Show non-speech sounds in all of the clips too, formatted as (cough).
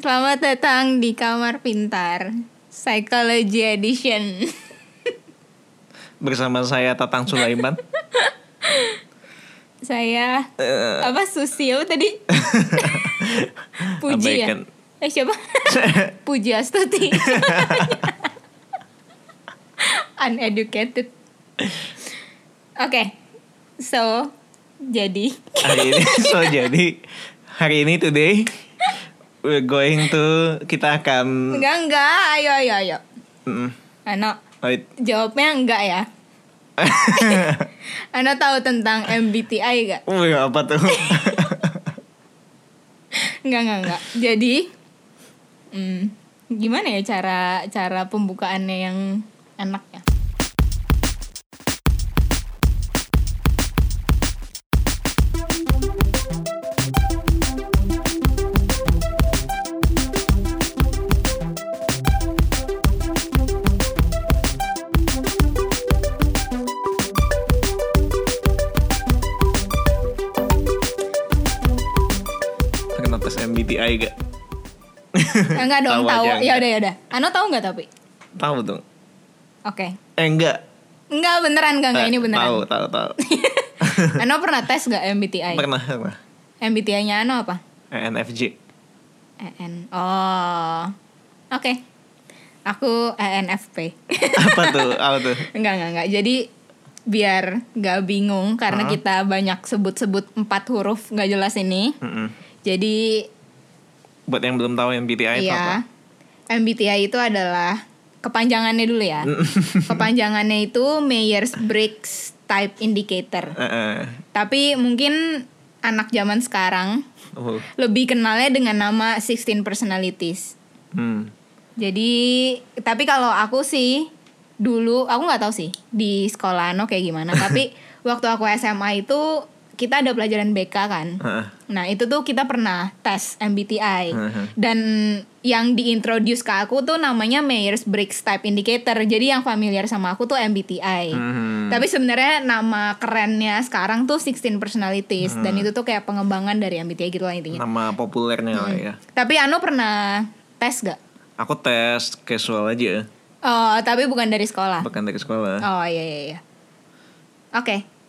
Selamat datang di Kamar Pintar Psychology Edition. Bersama saya Tatang Sulaiman. (laughs) Saya Apa Susi apa tadi? (laughs) Puji ya? Eh siapa? (laughs) Puji Astuti. Uneducated. Oke So Jadi. Hari ini So jadi. Hari ini today We're going to Kita akan Enggak enggak Ayo ayo ayo Mm, Ano wait. Jawabnya enggak ya (laughs) Anda tahu tentang MBTI gak? Wih apa tuh (laughs) Enggak, enggak, enggak. Jadi hmm, gimana ya cara cara pembukaannya yang enak ya? MBTI gak? Eh, enggak dong, Tahu Ya udah ya udah. Ano tahu nggak tapi? Tahu dong Oke. Eh enggak Enggak beneran enggak enggak Eh, ini beneran. Tahu tahu tahu (laughs) Ano pernah tes gak MBTI? Pernah pernah MBTI-nya Ano apa? ENFJ EN. Oh. Oke. Aku E ENFP. (laughs) Apa tuh Apa tuh enggak enggak enggak. Jadi biar nggak bingung karena Hah? kita banyak sebut-sebut empat huruf nggak jelas ini. Mm-mm. Jadi Buat yang belum tahu MBTI itu apa Iya. MBTI itu adalah kepanjangannya dulu ya. (laughs) kepanjangannya itu Myers-Briggs Type Indicator. Eh, eh. Tapi mungkin anak zaman sekarang Oh. lebih kenalnya dengan nama 16 personalities. Hmm. Jadi tapi kalau aku sih dulu aku nggak tahu sih di sekolah no kayak gimana. tapi (laughs) waktu aku SMA itu kita ada pelajaran BK kan. Heeh. Nah itu tuh kita pernah tes MBTI Mhm. dan yang diintroduce ke aku tuh namanya Myers-Briggs Type Indicator. Jadi yang familiar sama aku tuh MBTI. Mhm. Tapi sebenarnya nama kerennya sekarang tuh 16 Personalities dan Hmm. itu tuh kayak pengembangan dari MBTI gitu lah intinya. Nama populernya lah ya Tapi Ano pernah tes gak? Aku tes casual aja Oh, tapi bukan dari sekolah. Bukan dari sekolah Oh iya iya iya. Oke.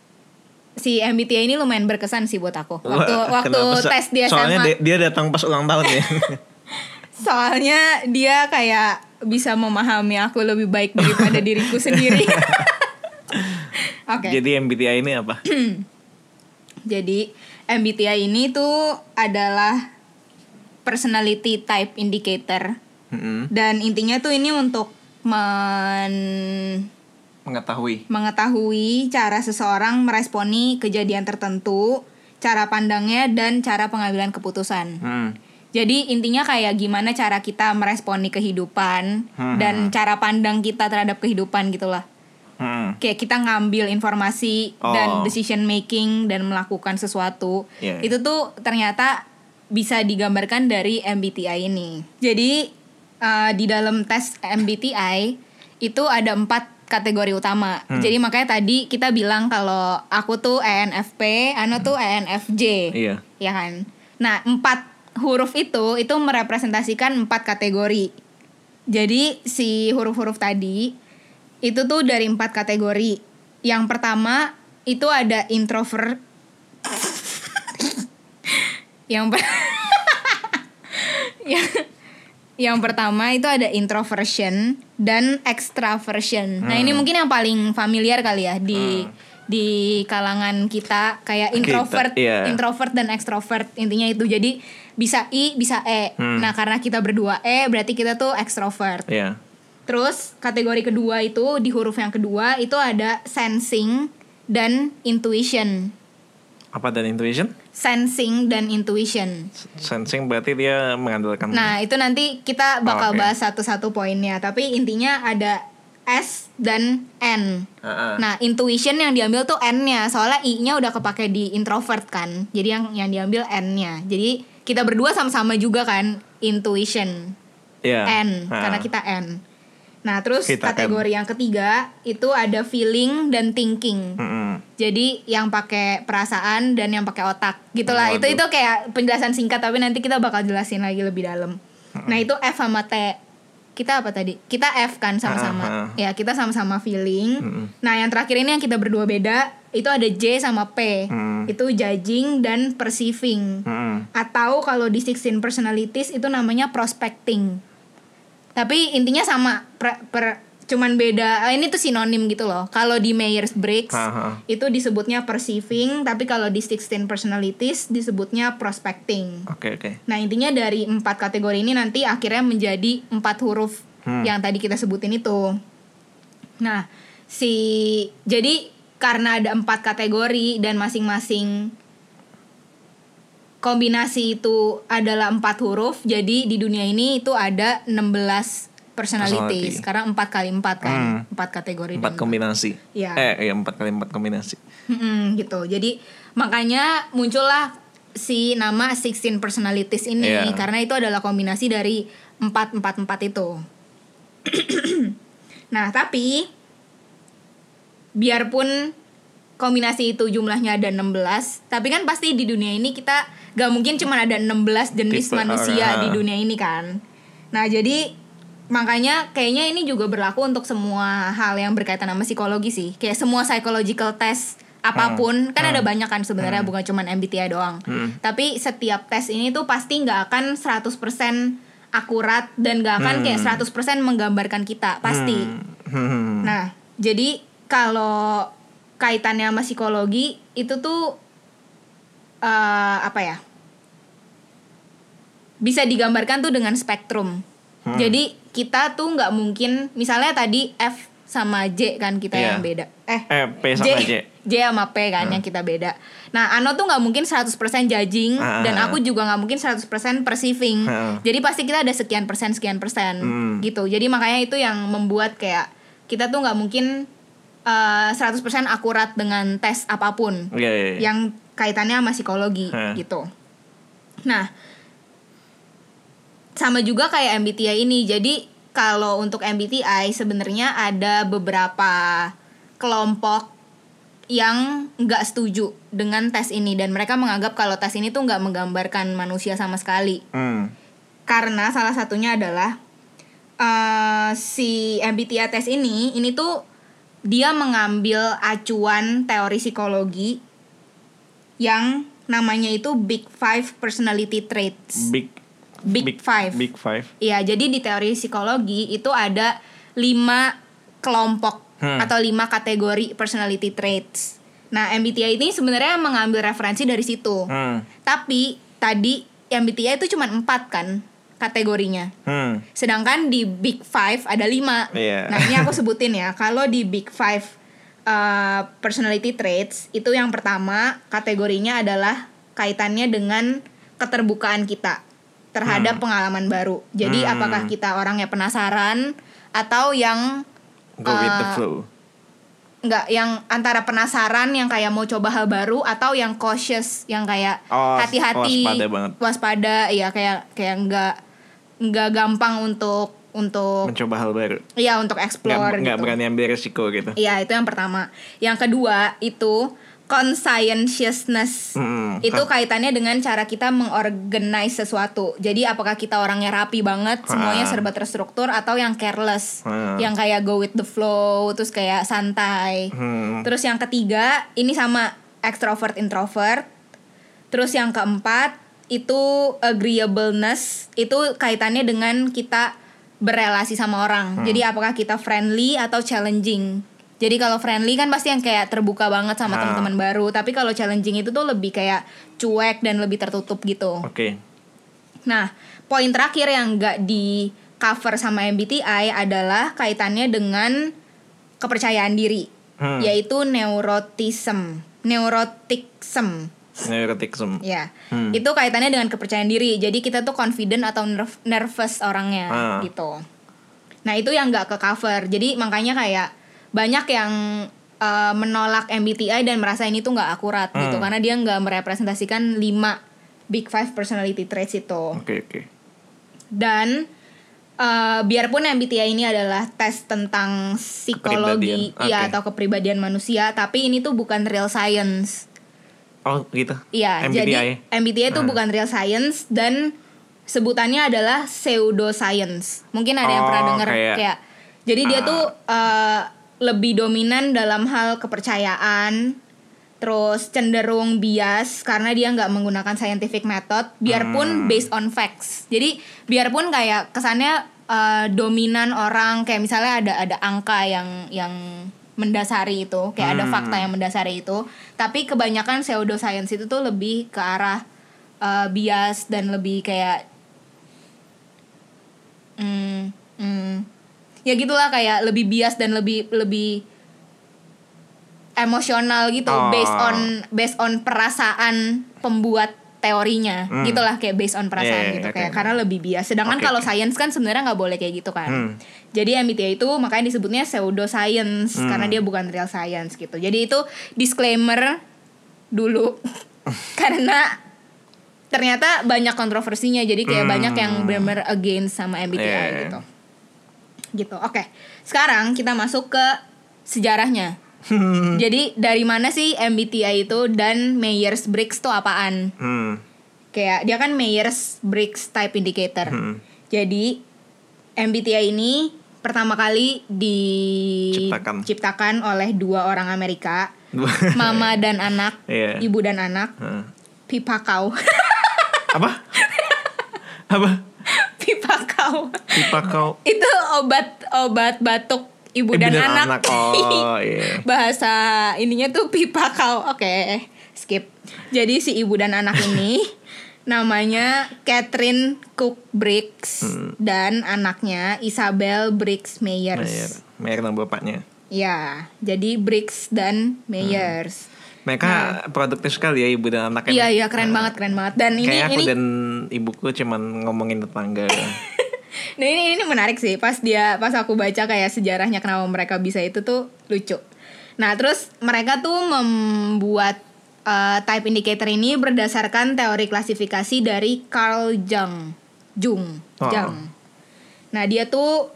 Si MBTI ini lumayan berkesan sih buat aku. Waktu Wah, waktu tes di SMA. Soalnya dia, dia datang pas ulang tahun ya. (laughs) Soalnya dia kayak bisa memahami aku lebih baik daripada (laughs) diriku sendiri. (laughs) Oke. Jadi MBTI ini apa? (clears throat) Jadi MBTI ini tuh adalah personality type indicator Mm-mm. dan intinya tuh ini untuk men Mengetahui. mengetahui cara seseorang meresponi kejadian tertentu, cara pandangnya dan cara pengambilan keputusan. Hmm. Jadi intinya kayak gimana cara kita meresponi kehidupan Hmm. dan cara pandang kita terhadap kehidupan gitulah. Hmm. Kayak kita ngambil informasi dan Oh. decision making dan melakukan sesuatu. Iya. Itu tuh ternyata bisa digambarkan dari MBTI ini. Jadi uh, di dalam tes MBTI itu ada empat kategori utama. Hmm. Jadi makanya tadi kita bilang kalau aku tuh ENFP, Ano tuh E ENFJ Iya. ya kan. Nah, empat huruf itu itu merepresentasikan empat kategori. Jadi si huruf-huruf tadi itu tuh dari empat kategori. Yang pertama itu ada introvert. (laughs) yang per- (laughs) yang yang pertama itu ada introversion dan extraversion. Nah, ini mungkin yang paling familiar kali ya di di kalangan kita kayak introvert, iya. introvert dan extrovert. Intinya itu. Jadi bisa I, bisa E. Hmm. Nah, karena kita berdua E berarti kita tuh extrovert. Iya. Terus kategori kedua itu di huruf yang kedua itu ada sensing dan intuition. Apa dan intuition? Sensing dan intuition. Sensing berarti dia mengandalkan. Nah, itu nanti kita bakal Oh, oke. bahas satu-satu poinnya. Tapi intinya ada S dan N. Heeh. Nah, intuition yang diambil tuh N-nya. Soalnya I-nya udah kepake di introvert kan. Jadi yang yang diambil N-nya. Jadi kita berdua sama-sama juga kan intuition. Iya. N Heeh. karena kita N. Nah, terus Kita kategori yang ketiga itu ada feeling dan thinking. Jadi yang pakai perasaan dan yang pakai otak. Gitulah. Itu Waduh. itu kayak penjelasan singkat tapi nanti kita bakal jelasin lagi lebih dalam. Nah itu F sama T. Kita apa tadi? Kita F kan sama-sama. Ah, ah. Ya kita sama-sama feeling. Mm-mm. Nah yang terakhir ini yang kita berdua beda itu ada J sama P. Mm. Itu judging dan perceiving. Mm-mm. Atau kalau di 16 personalities itu namanya prospecting. Tapi intinya sama per, per- cuman beda ah, ini tuh sinonim gitu loh. Kalau di Myers Briggs Aha. itu disebutnya perceiving, tapi kalau di 16 personalities disebutnya prospecting. Oke oke. Nah, intinya dari empat kategori ini nanti akhirnya menjadi empat huruf Hmm. yang tadi kita sebutin itu. Nah, si jadi karena ada empat kategori dan masing-masing kombinasi itu adalah empat huruf, jadi di dunia ini itu ada 16 personality. Personality. Sekarang empat kali empat kan, Hmm. empat kategori. Empat kombinasi. Iya. Eh iya empat kali empat kombinasi. Mm-mm, gitu. Jadi makanya muncullah si nama 16 personalities ini Iya. karena itu adalah kombinasi dari 4 4 4 itu. (clears throat) nah, tapi biarpun kombinasi itu jumlahnya ada 16, tapi kan pasti di dunia ini kita gak mungkin cuma ada 16 jenis Tipe manusia orang. di dunia ini kan. Nah, jadi makanya kayaknya ini juga berlaku untuk semua hal yang berkaitan sama psikologi sih. Kayak semua psychological test apa pun kan ada banyak kan sebenarnya bukan cuma MBTI doang. Hmm. Tapi setiap tes ini tuh pasti nggak akan 100% akurat dan nggak akan kayak 100% menggambarkan kita, pasti. Hmm. Nah, jadi kalau kaitannya sama psikologi itu tuh eh apa ya? Bisa digambarkan tuh dengan spektrum. Hmm. Jadi kita tuh nggak mungkin, misalnya tadi F sama J kan kita Iya. yang beda. Eh, Eh, P sama J. J sama P kan yang kita beda. Nah, Ano tuh nggak mungkin 100% judging Ah, dan ah, aku juga nggak mungkin 100% perceiving. Ah. Jadi pasti kita ada sekian persen sekian persen Hmm. gitu. Jadi makanya itu yang membuat kayak kita tuh nggak mungkin uh, 100% akurat dengan tes apa pun Iya iya. iya. yang kaitannya sama psikologi Ah. gitu. Nah, sama juga kayak MBTI ini. Jadi kalau untuk MBTI sebenarnya ada beberapa kelompok yang nggak setuju dengan tes ini dan mereka menganggap kalau tes ini tuh nggak menggambarkan manusia sama sekali Hmm. karena salah satunya adalah eh, si MBTI tes ini ini tuh dia mengambil acuan teori psikologi yang namanya itu Big Five Personality Traits. Big Big Five. Big Five. Iya, jadi di teori psikologi itu ada lima kelompok Hmm. atau lima kategori personality traits. Nah, MBTI ini sebenarnya mengambil referensi dari situ. Hmm. Tapi tadi MBTI itu cuma empat kan kategorinya. Hmm. Sedangkan di Big Five ada lima. Iya. Nah ini aku sebutin ya. Kalau di Big Five uh, personality traits itu yang pertama kategorinya adalah kaitannya dengan keterbukaan kita terhadap pengalaman baru. Jadi Hmm. apakah kita orangnya penasaran atau yang Go with the Uh, flow. nggak yang antara penasaran yang kayak mau coba hal baru atau yang cautious yang kayak Oh, hati-hati waspada banget. waspada iya kayak kayak nggak nggak gampang untuk untuk Mencoba hal baru. iya untuk explore nggak gitu berani ambil resiko gitu. iya itu yang pertama yang kedua itu conscientiousness Hmm. itu kaitannya dengan cara kita mengorganize sesuatu. Jadi apakah kita orangnya rapi banget, semuanya serba terstruktur atau yang careless, yang kayak go with the flow, terus kayak santai. Hmm. Terus yang ketiga ini sama extrovert introvert. Terus yang keempat itu agreeableness itu kaitannya dengan kita berelasi sama orang. Jadi apakah kita friendly atau challenging? Jadi kalau friendly kan pasti yang kayak terbuka banget sama Ah. teman-teman baru, tapi kalau challenging itu tuh lebih kayak cuek dan lebih tertutup gitu. Oke. Nah, poin terakhir yang nggak di cover sama MBTI adalah kaitannya dengan kepercayaan diri, Hmm. yaitu neurotism, neuroticism. Neuroticism. Ya, Hmm. itu kaitannya dengan kepercayaan diri. Jadi kita tuh confident atau nerv- nervous orangnya Ah. gitu. Nah itu yang nggak ke cover. Jadi makanya kayak banyak yang uh, menolak MBTI dan merasa ini tuh nggak akurat gitu Hmm. karena dia nggak merepresentasikan lima big five personality traits itu. Oke oke. Dan uh, biarpun MBTI ini adalah tes tentang psikologi Kepribadian. ya atau kepribadian manusia, tapi ini tuh bukan real science. Oh gitu. Iya, jadi MBTI itu Ah. bukan real science dan sebutannya adalah pseudoscience. Mungkin ada yang Oh, pernah dengar kayak- kayak, jadi dia Ah. tuh eh, lebih dominan dalam hal kepercayaan, terus cenderung bias karena dia nggak menggunakan scientific method, biarpun Hmm. based on facts. Jadi biarpun kayak kesannya eh, dominan orang kayak misalnya ada ada angka yang yang mendasari itu, kayak ada Hmm. fakta yang mendasari itu, tapi kebanyakan pseudoscience itu tuh lebih ke arah eh, bias dan lebih kayak hmm, hmm, ya gitulah kayak lebih bias dan lebih lebih emosional gitu Oh. based on based on perasaan pembuat teorinya Hmm. gitulah kayak based on perasaan Yeah, gitu oke. kayak karena lebih bias sedangkan Oke, kalau science kan sebenarnya nggak boleh kayak gitu kan Hmm. jadi MBTI itu makanya disebutnya pseudo science Hmm. karena dia bukan real science gitu jadi itu disclaimer dulu (laughs) karena ternyata banyak kontroversinya jadi kayak Hmm. banyak yang benar-benar against sama MBTI yeah. gitu gitu oke sekarang kita masuk ke sejarahnya jadi dari mana sih MBTI itu dan Myers Briggs tuh apaan Hmm. kayak dia kan Myers Briggs type indicator Hmm. jadi MBTI ini pertama kali Ciptakan. diciptakan oleh dua orang Amerika (laughs) mama dan anak Iya. ibu dan anak Hmm. pipa kau Apa? (laughs) Apa? Pipa kau itu obat obat batuk ibu, dan, anak, Oh (laughs) iya. bahasa ininya tuh pipa kau oke skip. Jadi si ibu dan anak (laughs) ini namanya Catherine Cook Briggs Hmm. dan anaknya Isabel Briggs. Meyers. Mayer nama bapaknya. ya jadi Briggs dan Meyers Mereka produktif sekali ya ibu dan anak iya iya keren banget keren banget dan ini Kayak aku ini dan ibuku cuman ngomongin tetangga. (laughs) Nah ini ini menarik sih pas dia pas aku baca kayak sejarahnya kenapa mereka bisa itu tuh lucu. Nah terus mereka tuh membuat uh, type indicator ini berdasarkan teori klasifikasi dari Carl Jung. Jung. Oh. Jung. Nah dia tuh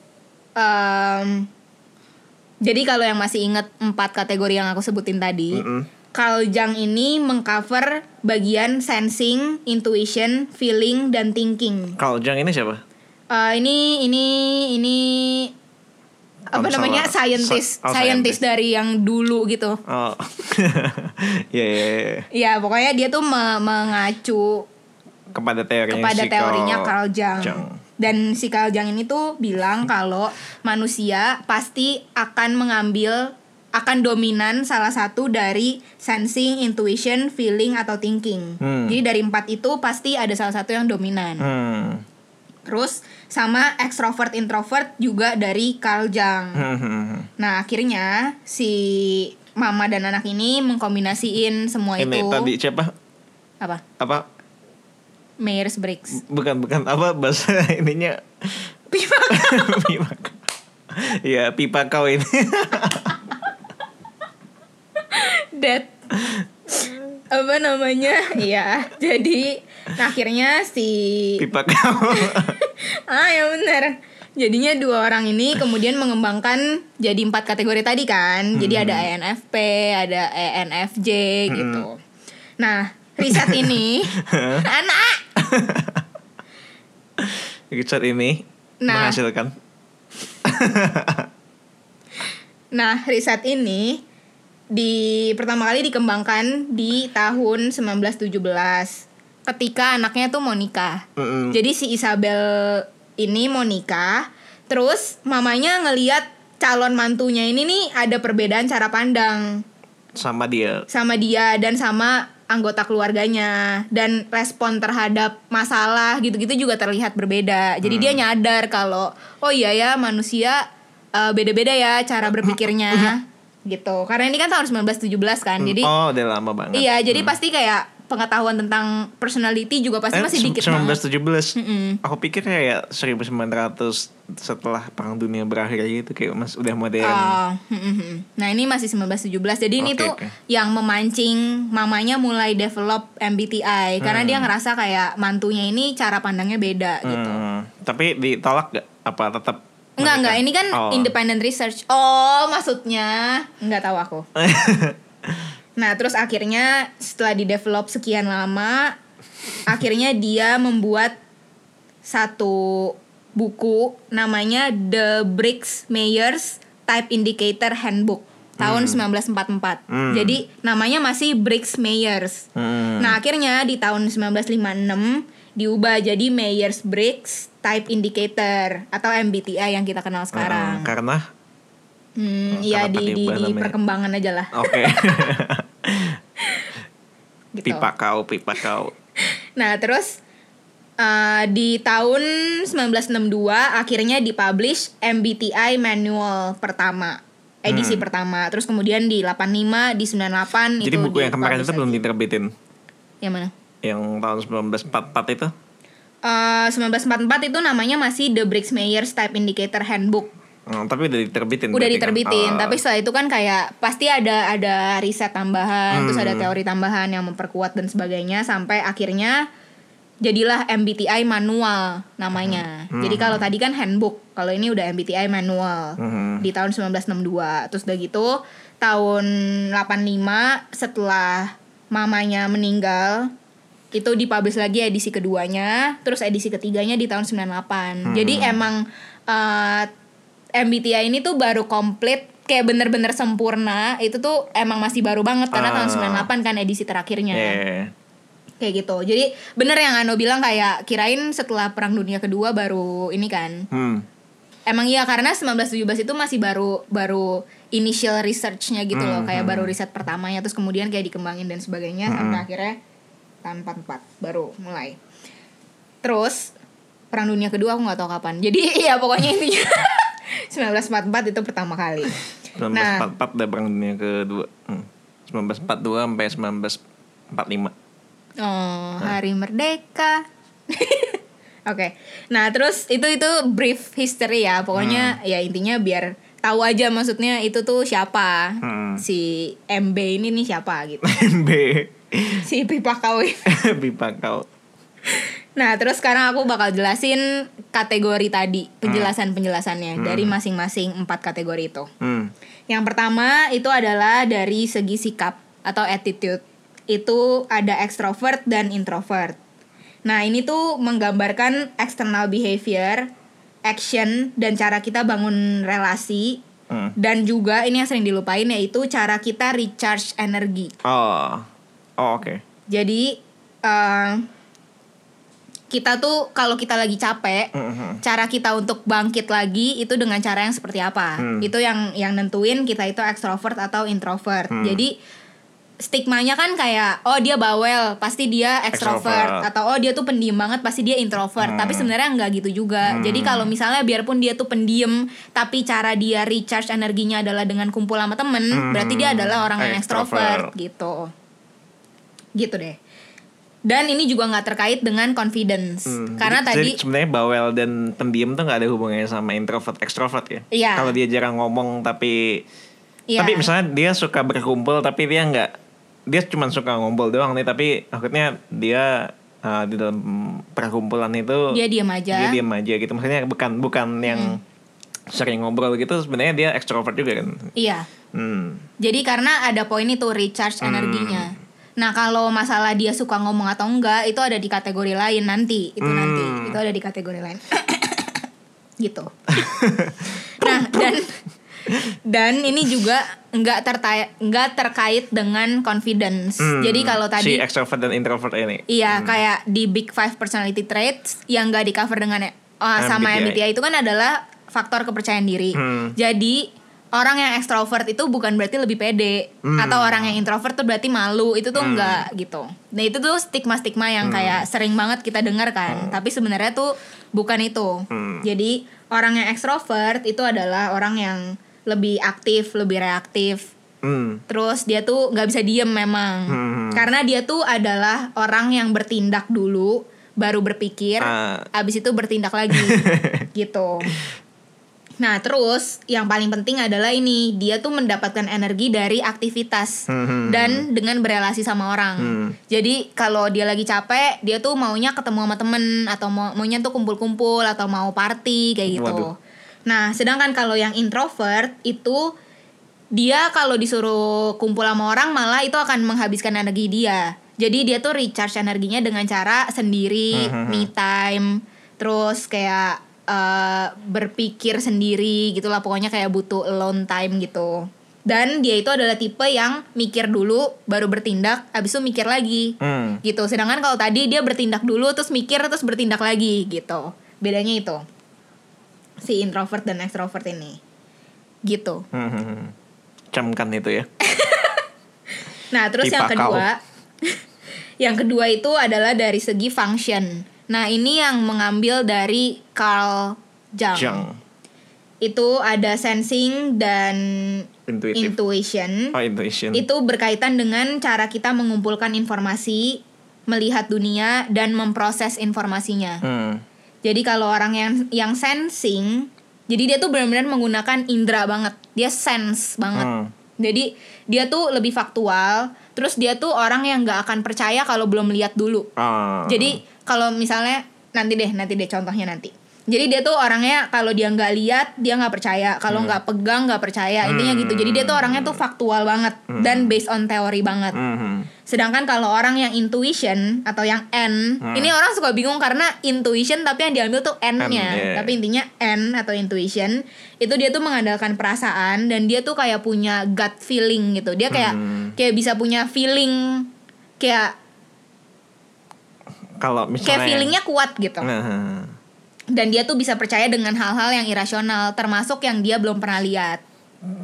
um, jadi kalau yang masih inget empat kategori yang aku sebutin tadi, Mm-mm. Carl Jung ini mengcover bagian sensing, intuition, feeling, dan thinking. Kalau Jang ini siapa? Eh, ini ini ini apa namanya scientist oh, scientist dari yang dulu gitu Oh. (laughs) Iya iya iya. ya pokoknya dia tuh me- mengacu Kepada teorinya kepada si teorinya Carl Carl Jung. Jung. dan si Carl Jung ini tuh bilang kalau manusia pasti akan mengambil akan dominan salah satu dari sensing, intuition, feeling atau thinking. Hmm. Jadi dari empat itu pasti ada salah satu yang dominan. Hmm. Terus sama extrovert introvert juga dari Carl Jung. Hmm, hmm, hmm. Nah akhirnya si mama dan anak ini mengkombinasiin semua Ini itu tadi siapa? apa? Apa? Myers Briggs. Bukan bukan apa bahasa (laughs) ininya Pipa. (laughs) pipa. Iya, pipa kau ini. (laughs) That apa namanya? Iya. Jadi nah akhirnya si pipa kau. (laughs) ah ya benar. Jadinya dua orang ini kemudian mengembangkan jadi empat kategori tadi kan. Jadi ada ENFP, ada ENFJ gitu. Nah, riset ini (laughs) anak Richard ini Nah. menghasilkan. Nah, riset ini di pertama kali dikembangkan di tahun 1917 ketika anaknya tuh mau nikah. Mm-mm. Jadi si Isabel ini mau nikah, terus mamanya ngeliat calon mantunya ini nih ada perbedaan cara pandang sama dia. sama dia dan sama anggota keluarganya dan respon terhadap masalah gitu-gitu juga terlihat berbeda. Jadi dia nyadar kalau oh iya ya manusia eh, beda-beda ya cara berpikirnya (laughs) gitu. Karena ini kan tahun 1917 kan. Jadi oh, udah lama banget. iya, jadi pasti kayak pengetahuan tentang personality juga pasti Eh, masih dikit banget. 1917. Mm-mm. Aku pikir kayak 1900 setelah perang dunia berakhir gitu kayak mas udah modern. Oh, hmm, hmm, hmm. Nah ini masih 1917 Jadi ini Oke, tuh oke. yang memancing mamanya mulai develop MBTI Karena dia ngerasa kayak mantunya ini cara pandangnya beda gitu Hmm, tapi ditolak gak? Apa tetap? Enggak enggak ini kan Oh. independent research Oh maksudnya Enggak tahu aku (laughs) Nah terus akhirnya setelah di develop sekian lama Akhirnya dia membuat satu buku namanya The Briggs Myers Type Indicator Handbook tahun 1944. Hmm. Jadi namanya masih Briggs Myers. Hmm. Nah, akhirnya di tahun 1956 diubah jadi Myers Briggs Type Indicator atau MBTI yang kita kenal sekarang. Uh, karena Hmm, iya kenapa di, di, di perkembangan aja lah. oke. (laughs) Gitu. pipa kau, pipa kau. Nah, terus uh, di tahun 1962 akhirnya dipublish MBTI Manual pertama, edisi pertama. Terus kemudian di 85, di 98 Jadi itu buku yang kemarin itu belum diterbitin. Yang mana? Yang tahun 1944 itu. Eh, 1944 itu namanya masih The Briggs Myers Type Indicator Handbook. Hmm, tapi udah diterbitin. Udah kan? diterbitin, Oh. tapi setelah itu kan kayak pasti ada ada riset tambahan, terus Hmm. ada teori tambahan yang memperkuat dan sebagainya sampai akhirnya jadilah MBTI manual namanya. Hmm. Jadi kalau tadi kan handbook, kalau ini udah MBTI manual Mhm. di tahun 1962. Terus udah gitu tahun 85 setelah mamanya meninggal itu dipublish lagi edisi keduanya, terus edisi ketiganya di tahun 98. Jadi emang eh, MBTI ini tuh baru komplit kayak bener-bener sempurna itu tuh emang masih baru banget karena tahun Ah. 98 kan edisi terakhirnya Yeah. kayak gitu jadi bener yang Ano bilang kayak kirain setelah perang dunia kedua baru ini kan Hmm. emang iya karena 1917 itu masih baru baru initial researchnya gitu loh kayak baru riset pertamanya terus kemudian kayak dikembangin dan sebagainya sampai akhirnya tahun 44 baru mulai terus perang dunia kedua aku nggak tahu kapan jadi (laughs) ya pokoknya intinya (laughs) 1944 itu pertama kali 1944 udah perang dunia kedua. Hmm. 1942 sampai 1945. Oh, hari merdeka. (laughs) Oke. Nah, terus itu itu brief history ya. Pokoknya ya intinya biar tahu aja maksudnya itu tuh siapa. Hmm. Si MB ini nih siapa gitu. B. si pipa kawin. (laughs) Pipa kau. Nah, terus sekarang aku bakal jelasin kategori tadi, penjelasan-penjelasannya dari masing-masing empat kategori itu. Hmm. Yang pertama itu adalah dari segi sikap atau attitude. Itu ada extrovert dan introvert. Nah, ini tuh menggambarkan external behavior, action dan cara kita bangun relasi Hmm. dan juga ini yang sering dilupain yaitu cara kita recharge energi. Oh. Oh, oke. Jadi eh, kita tuh kalau kita lagi capek, Mhm. cara kita untuk bangkit lagi itu dengan cara yang seperti apa Hmm. itu yang yang nentuin kita itu extrovert atau introvert Hmm. jadi stigmanya kan kayak oh dia bawel pasti dia extrovert, Extrovert. atau oh dia tuh pendiam banget pasti dia introvert Hmm. tapi sebenarnya nggak gitu juga jadi kalau misalnya biarpun dia tuh pendiam tapi cara dia recharge energinya adalah dengan kumpul sama temen Hmm. berarti dia adalah orang yang extrovert gitu gitu deh dan ini juga nggak terkait dengan confidence Hmm, karena jadi- tadi sebenarnya bawel dan pendiam tuh nggak ada hubungannya sama introvert extrovert ya. Iya. Kalau dia jarang ngomong tapi Iya. tapi misalnya dia suka berkumpul tapi dia nggak dia cuma suka ngobrol doang nih tapi akhirnya dia uh, di dalam perkumpulan itu dia diam aja dia diam aja gitu maksudnya bukan bukan yang sering ngobrol gitu sebenarnya dia extrovert juga kan. iya Hmm. jadi karena ada poin itu recharge energinya nah kalau masalah dia suka ngomong atau enggak itu ada di kategori lain nanti itu Hmm. nanti itu ada di kategori lain (coughs) gitu (laughs) nah dan dan ini juga nggak terkait nggak terkait dengan confidence Hmm. jadi kalau si tadi extrovert dan introvert ini. Iya, kayak di Big Five Personality Traits yang gak di cover dengan uh, sama MBTI. MBTI itu kan adalah faktor kepercayaan diri. Hmm. Jadi orang yang ekstrovert itu bukan berarti lebih pede Hmm. atau orang yang introvert tuh berarti malu itu tuh enggak gitu. Nah itu tuh stigma-stigma yang Hmm. kayak sering banget kita dengar kan. Tapi sebenarnya tuh bukan itu. Hmm. Jadi orang yang ekstrovert itu adalah orang yang lebih aktif, lebih reaktif, Hmm. Terus dia tuh nggak bisa diem memang, Hmm. karena dia tuh adalah orang yang bertindak dulu, baru berpikir, Ah. abis itu bertindak lagi, (laughs) gitu. Nah terus yang paling penting adalah ini dia tuh mendapatkan energi dari aktivitas Hmm. dan dengan berelasi sama orang. Hmm. Jadi kalau dia lagi capek, dia tuh maunya ketemu sama temen atau mau maunya tuh kumpul-kumpul atau mau party kayak gitu. Waduh. Nah sedangkan kalau yang introvert itu dia kalau disuruh kumpul sama orang malah itu akan menghabiskan energi dia. Jadi dia tuh recharge energinya dengan cara sendiri, Mhm. me time. terus kayak eh, berpikir sendiri gitulah pokoknya kayak butuh alone time gitu dan dia itu adalah tipe yang mikir dulu baru bertindak habis itu mikir lagi Hmm. gitu sedangkan kalau tadi dia bertindak dulu terus mikir terus bertindak lagi gitu bedanya itu si introvert dan extrovert ini gitu Hmm. Camkan itu ya. (laughs) Nah, terus yang Tipe kau. kedua, (laughs) yang kedua itu adalah dari segi function. Nah, ini yang mengambil dari Carl Jung. Jung. Itu ada sensing dan Intuitif. intuition. Oh, intuition. Itu berkaitan dengan cara kita mengumpulkan informasi, melihat dunia dan memproses informasinya. Hmm. Jadi kalau orang yang yang sensing, jadi dia tuh benar-benar menggunakan indera banget. Dia sense banget. Hmm. Jadi dia tuh lebih faktual. Terus dia tuh orang yang nggak akan percaya kalau belum lihat dulu. Ah. Jadi kalau misalnya nanti deh, nanti deh contohnya nanti. Jadi dia tuh orangnya kalau dia nggak lihat dia nggak percaya, kalau nggak pegang nggak percaya intinya gitu. Jadi dia tuh orangnya tuh faktual banget dan based on teori banget. Hmm, hmm. Sedangkan kalau orang yang intuition atau yang N, ini orang suka bingung karena intuition tapi yang diambil tuh N-nya. N, iya. Tapi intinya N atau intuition itu dia tuh mengandalkan perasaan dan dia tuh kayak punya gut feeling gitu. Dia kayak Hmm. kayak bisa punya feeling kayak Kalau misalnya kayak feelingnya kuat gitu. Nah, Dan dia tuh bisa percaya dengan hal-hal yang irasional termasuk yang dia belum pernah lihat.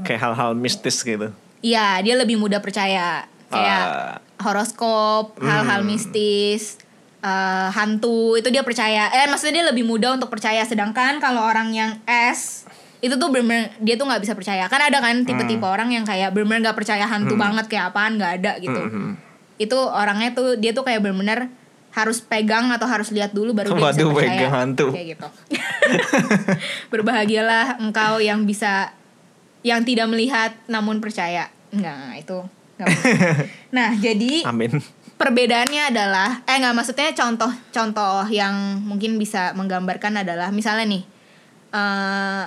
kayak hal-hal mistis gitu. Iya, dia lebih mudah percaya kayak Ah. horoskop, hal-hal mistis, eh, hantu itu dia percaya. Eh maksudnya dia lebih mudah untuk percaya. Sedangkan kalau orang yang S itu tuh bener dia tuh nggak bisa percaya. Kan ada kan tipe-tipe orang yang kayak bener nggak percaya hantu banget kayak apaan nggak ada gitu. Mhm. Itu orangnya tuh dia tuh kayak bener-bener harus pegang atau harus lihat dulu baru dia bisa Waduh, percaya. pegang hantu. Kayak gitu. (laughs) Berbahagialah engkau yang bisa yang tidak melihat namun percaya. Enggak, itu nggak mungkin. (laughs) Nah, jadi Amin. perbedaannya adalah eh nggak maksudnya contoh-contoh yang mungkin bisa menggambarkan adalah misalnya nih eh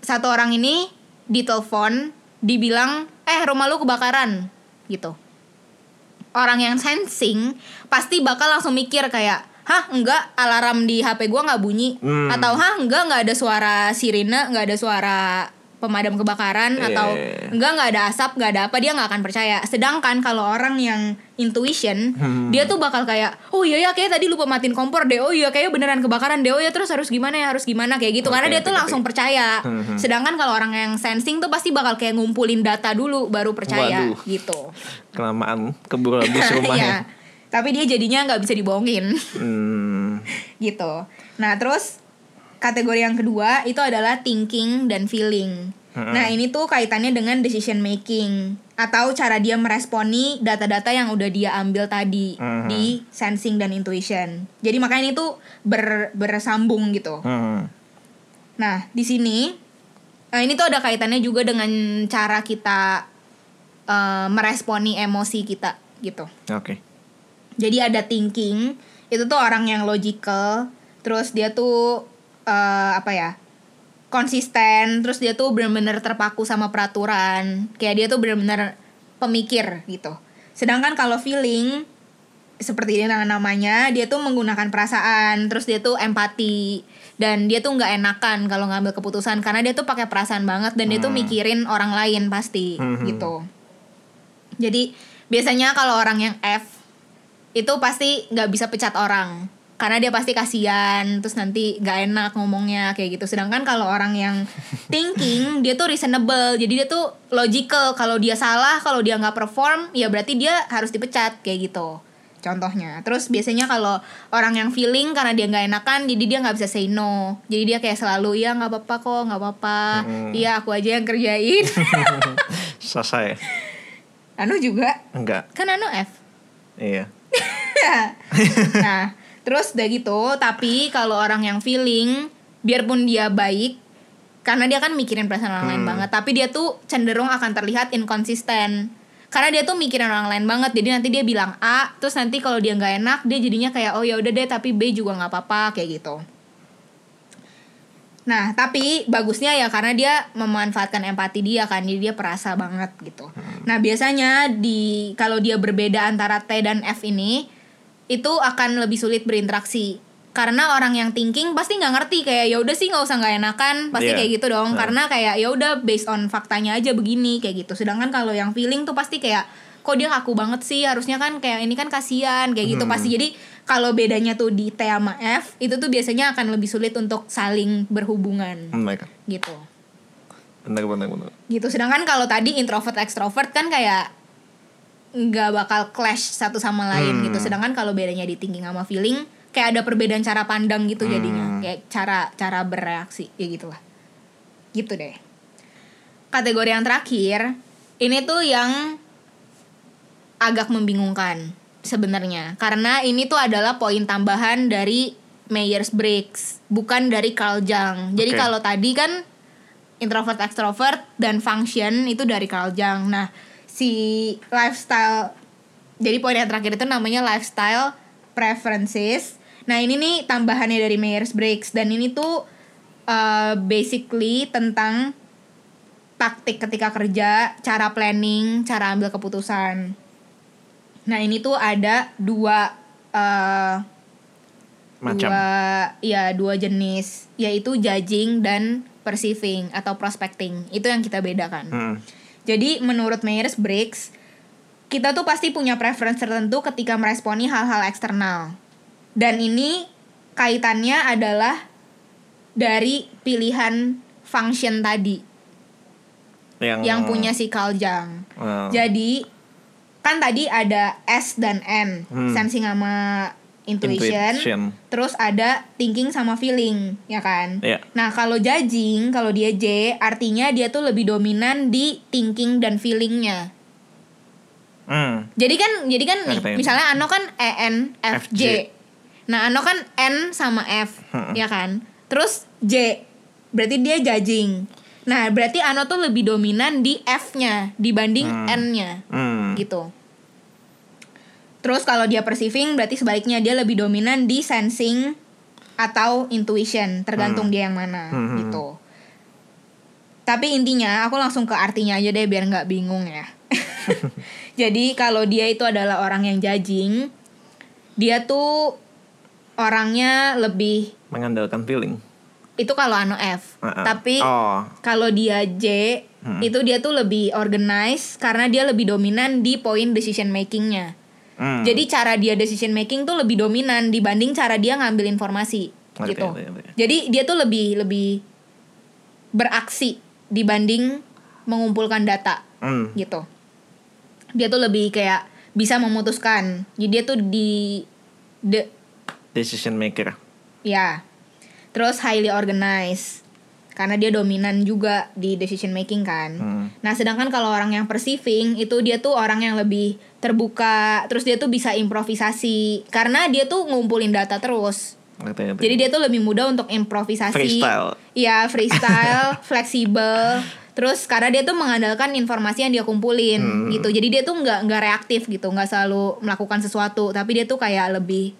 satu orang ini ditelepon dibilang eh rumah lu kebakaran gitu orang yang sensing pasti bakal langsung mikir kayak hah enggak alarm di HP gua nggak bunyi Hmm. atau hah enggak nggak ada suara sirine nggak ada suara pemadam kebakaran Iya, atau iya, iya. enggak nggak ada asap nggak ada apa dia nggak akan percaya sedangkan kalau orang yang intuition Hmm. dia tuh bakal kayak oh iya ya kayak tadi lupa matiin kompor deh oh iya kayak beneran kebakaran deh oh ya terus harus gimana ya harus gimana kayak gitu karena Oke, dia tuh langsung oke. percaya Hmm, hmm. sedangkan kalau orang yang sensing tuh pasti bakal kayak ngumpulin data dulu baru percaya Waduh. gitu Kelamaan keburu habis (laughs) Iya. rumahnya. tapi dia jadinya nggak bisa dibohongin Hmm. (laughs) gitu nah terus kategori yang kedua itu adalah thinking dan feeling Hmm. nah ini tuh kaitannya dengan decision making atau cara dia meresponi data-data yang udah dia ambil tadi Hmm. di sensing dan intuition jadi makanya ini tuh ber, bersambung gitu Hmm. Nah, di sini eh, ini tuh ada kaitannya juga dengan cara kita eh, meresponi emosi kita gitu. Oke. Jadi ada thinking, itu tuh orang yang logical, terus dia tuh eh, apa ya? konsisten, terus dia tuh benar-benar terpaku sama peraturan. Kayak dia tuh benar-benar pemikir gitu. Sedangkan kalau feeling seperti ini namanya, dia tuh menggunakan perasaan, terus dia tuh empati dan dia tuh nggak enakan kalau ngambil keputusan karena dia tuh pakai perasaan banget dan dia tuh Hmm. mikirin orang lain pasti Mhm. gitu. Jadi biasanya kalau orang yang F itu pasti nggak bisa pecat orang karena dia pasti kasihan terus nanti nggak enak ngomongnya kayak gitu. Sedangkan kalau orang yang (laughs) thinking dia tuh reasonable. Jadi dia tuh logical. Kalau dia salah kalau dia nggak perform ya berarti dia harus dipecat kayak gitu. Contohnya. Terus biasanya kalau orang yang feeling karena dia nggak enakan jadi dia nggak bisa say no. Jadi dia kayak selalu ya nggak apa-apa kok nggak apa-apa. Hmm. iya aku aja yang kerjain. (laughs) Selesai. Anu juga? Enggak. kan Anu F. Iya. (laughs) nah, terus udah gitu, tapi kalau orang yang feeling, biarpun dia baik, karena dia kan mikirin perasaan orang lain Hmm. banget, tapi dia tuh cenderung akan terlihat inkonsisten. Karena dia tuh mikirin orang lain banget, jadi nanti dia bilang A, terus nanti kalau dia nggak enak, dia jadinya kayak oh ya udah deh, tapi B juga nggak apa-apa kayak gitu. Nah, tapi bagusnya ya karena dia memanfaatkan empati dia kan, jadi dia perasa banget gitu. Nah, biasanya di kalau dia berbeda antara T dan F ini itu akan lebih sulit berinteraksi. karena orang yang thinking pasti nggak ngerti kayak ya udah sih nggak usah nggak enakan pasti Iya. kayak gitu dong Nah. karena kayak ya udah based on faktanya aja begini kayak gitu sedangkan kalau yang feeling tuh pasti kayak kok dia kaku banget sih harusnya kan kayak ini kan kasihan kayak gitu Hmm. pasti jadi kalau bedanya tuh di T sama F itu tuh biasanya akan lebih sulit untuk saling berhubungan baik. gitu Benar benar benar. gitu sedangkan kalau tadi introvert extrovert kan kayak nggak bakal clash satu sama lain Hmm. gitu. Sedangkan kalau bedanya di thinking sama feeling kayak ada perbedaan cara pandang gitu jadinya. Hmm. kayak cara cara bereaksi ya gitulah. Gitu deh. Kategori yang terakhir ini tuh yang agak membingungkan sebenarnya. Karena ini tuh adalah poin tambahan dari Myers Briggs bukan dari Carl Jung. Jadi Oke. kalau tadi kan introvert extrovert dan function itu dari Carl Jung. Nah si lifestyle jadi poin yang terakhir itu namanya lifestyle preferences nah ini nih tambahannya dari Myers Briggs dan ini tuh uh, basically tentang taktik ketika kerja, cara planning, cara ambil keputusan. Nah ini tuh ada dua uh, Macam. dua ya dua jenis yaitu judging dan perceiving atau prospecting itu yang kita bedakan. Hmm. Jadi menurut Myers Briggs kita tuh pasti punya preference tertentu ketika meresponi hal-hal eksternal dan ini kaitannya adalah dari pilihan function tadi Yang yang punya si Carl Jung. Oh. Jadi kan tadi ada S dan N, Hmm. sensing sama intuition, Intuition. terus ada thinking sama feeling, ya kan? Iya. Nah, kalau judging, kalau dia J, artinya dia tuh lebih dominan di thinking dan feelingnya. Hmm. Jadi kan, jadi kan nih, misalnya Ano kan E N F FJ. J. Nah, Ano kan N sama F, Hmm. ya kan? Terus J, berarti dia judging. Nah, berarti Ano tuh lebih dominan di F-nya dibanding Hmm. N-nya, Hmm. gitu. Terus kalau dia perceiving, berarti sebaliknya dia lebih dominan di sensing atau intuition, tergantung dia yang mana, Hmm. gitu. Tapi intinya, aku langsung ke artinya aja deh biar nggak bingung ya. (laughs) (laughs) Jadi kalau dia itu adalah orang yang judging, dia tuh orangnya lebih Mengandalkan feeling. itu kalau ano F. Uh-uh. Tapi Oh. kalau dia J, Hmm. itu dia tuh lebih organize karena dia lebih dominan di poin decision makingnya. Hmm. Jadi cara dia decision making tuh lebih dominan dibanding cara dia ngambil informasi Ngerti, gitu. ngerti, ngerti. Jadi dia tuh lebih lebih beraksi dibanding mengumpulkan data Hmm. gitu. Dia tuh lebih kayak bisa memutuskan. Jadi dia tuh di de, Decision maker. ya. Terus highly organized karena dia dominan juga di decision making kan. Hmm. Nah, sedangkan kalau orang yang perceiving itu dia tuh orang yang lebih terbuka, terus dia tuh bisa improvisasi karena dia tuh ngumpulin data terus. Ngerti, ngerti. Jadi dia tuh lebih mudah untuk improvisasi. Freestyle. Iya, freestyle, (laughs) fleksibel. Terus karena dia tuh mengandalkan informasi yang dia kumpulin Hmm. gitu. Jadi dia tuh nggak nggak reaktif gitu, nggak selalu melakukan sesuatu, tapi dia tuh kayak lebih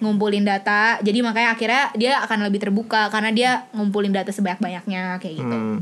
ngumpulin data. Jadi makanya akhirnya dia akan lebih terbuka karena dia ngumpulin data sebanyak-banyaknya kayak gitu. Hmm.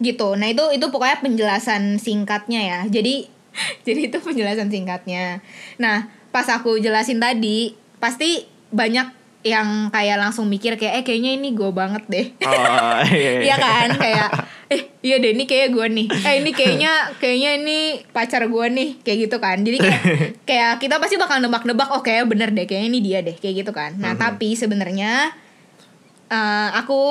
gitu. Nah itu itu pokoknya penjelasan singkatnya ya. Jadi (laughs) jadi itu penjelasan singkatnya. Nah pas aku jelasin tadi pasti banyak yang kayak langsung mikir kayak eh kayaknya ini gue banget deh. Oh, iya, Iya (laughs) kan? Kayak eh iya deh ini kayak gue nih eh ini kayaknya kayaknya ini pacar gue nih kayak gitu kan jadi kayak (laughs) kayak kita pasti bakal nebak-nebak oh bener deh kayaknya ini dia deh kayak gitu kan nah Mhm. tapi sebenarnya eh, aku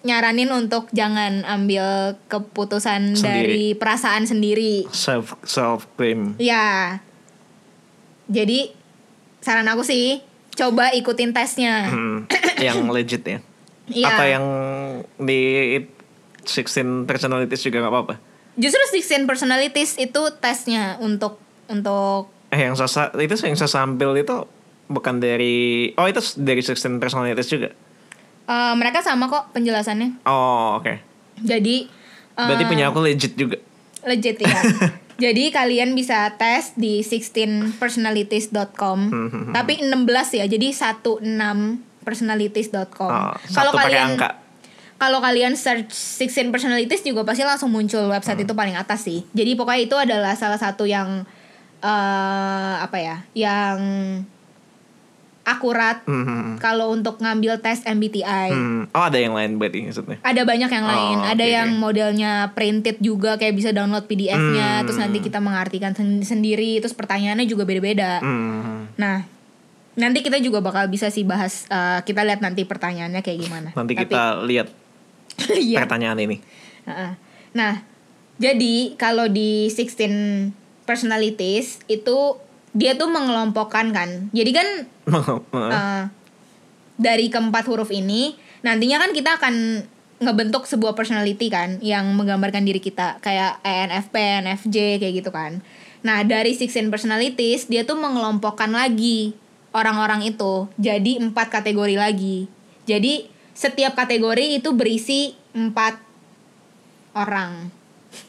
nyaranin untuk jangan ambil keputusan Sendiri. dari perasaan sendiri Self self claim. ya jadi saran aku sih coba ikutin tesnya Hmm. yang legit ya. Iya. Apa yang di 16 personalities juga nggak apa-apa. Justru 16 personalities itu tesnya untuk untuk Eh yang sasa itu yang saya sambil itu bukan dari oh itu dari 16 personalities juga. eh, mereka sama kok penjelasannya. Oh oke. Jadi eh, Berarti punya aku legit juga. legit ya. (laughs) Jadi kalian bisa tes di 16personalities.com. Hmm, Tapi 16 ya. Jadi 16personalities.com. Oh, Kalau kalian angka. Kalau kalian search 16 personalities juga pasti langsung muncul website Hmm. itu paling atas sih. Jadi pokoknya itu adalah salah satu yang eh apa ya? Yang akurat Hmm, hmm, hmm. kalau untuk ngambil tes MBTI. Hmm. Oh ada yang lain berarti maksudnya. Ada banyak yang Oh, lain. Ada oke, yang modelnya printed juga kayak bisa download PDF-nya, Hmm. terus nanti kita mengartikan sen- sendiri, terus pertanyaannya juga beda-beda. Hmm. Nah, nanti kita juga bakal bisa sih bahas eh, kita lihat nanti pertanyaannya kayak gimana. Nanti Tapi- kita lihat (laughs) Iya. pertanyaan ini. Nah, jadi kalau di 16 personalities itu dia tuh mengelompokkan kan. Jadi kan (laughs) eh, dari keempat huruf ini nantinya kan kita akan ngebentuk sebuah personality kan yang menggambarkan diri kita kayak ENFP, NFJ kayak gitu kan. Nah, dari 16 personalities dia tuh mengelompokkan lagi orang-orang itu jadi empat kategori lagi. Jadi setiap kategori itu berisi empat orang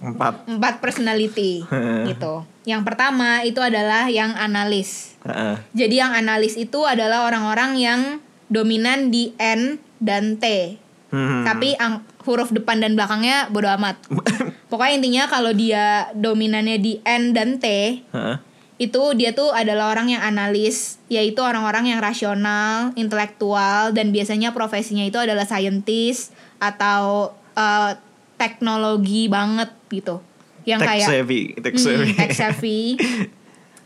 Empat. empat personality (laughs) gitu. Yang pertama itu adalah yang analis. Heeh. Jadi yang analis itu adalah orang-orang yang dominan di N dan T. Hmm. Tapi ang- huruf depan dan belakangnya bodo amat. (laughs) Pokoknya intinya kalau dia dominannya di N dan T, Heeh. Itu dia tuh adalah orang yang analis, yaitu orang-orang yang rasional, intelektual, dan biasanya profesinya itu adalah scientist atau eh, teknologi banget gitu. Yang Tech kayak savvy, tech savvy. tech savvy. (laughs)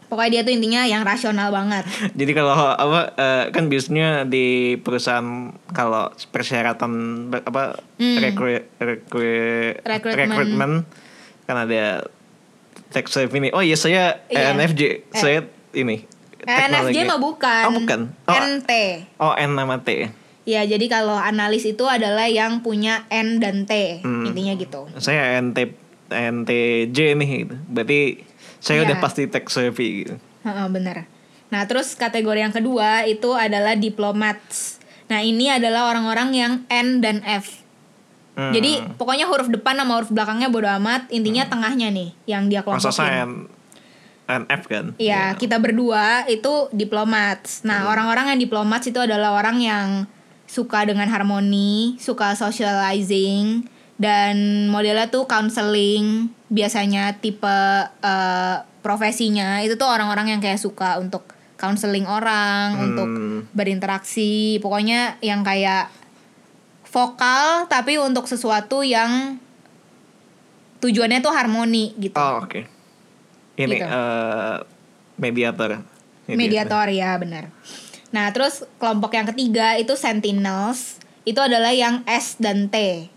Pokoknya dia tuh intinya yang rasional banget. Jadi kalau apa eh, kan biasanya di perusahaan kalau persyaratan apa Hmm. rekru- rekru- Rekrutmen. rekrutmen kan ada tech savvy ini. Oh iya saya Iya. ENFJ, saya ini. NFJ teknologi. mah bukan. Oh bukan. Oh, NT. oh N nama T. Ya, jadi kalau analis itu adalah yang punya N dan T, Hmm. intinya gitu. Saya NT NTJ nih gitu. Berarti saya Iya. udah pasti tech savvy gitu. Heeh, bener. Nah, terus kategori yang kedua itu adalah diplomats. Nah, ini adalah orang-orang yang N dan F. Hmm. Jadi pokoknya huruf depan sama huruf belakangnya bodo amat, intinya tengahnya nih yang dia kelompokin. N- NF kan? Iya, kita berdua itu diplomats. Nah, orang-orang yang diplomats itu adalah orang yang suka dengan harmoni, suka socializing, dan modelnya tuh counseling. Biasanya tipe eh, profesinya itu tuh orang-orang yang kayak suka untuk counseling orang, Hmm. untuk berinteraksi. Pokoknya yang kayak vokal tapi untuk sesuatu yang tujuannya tuh harmoni gitu. Oh oke. Ini Gitu. eh, mediator. Mediator ya benar. Nah terus kelompok yang ketiga itu sentinels itu adalah yang S dan T.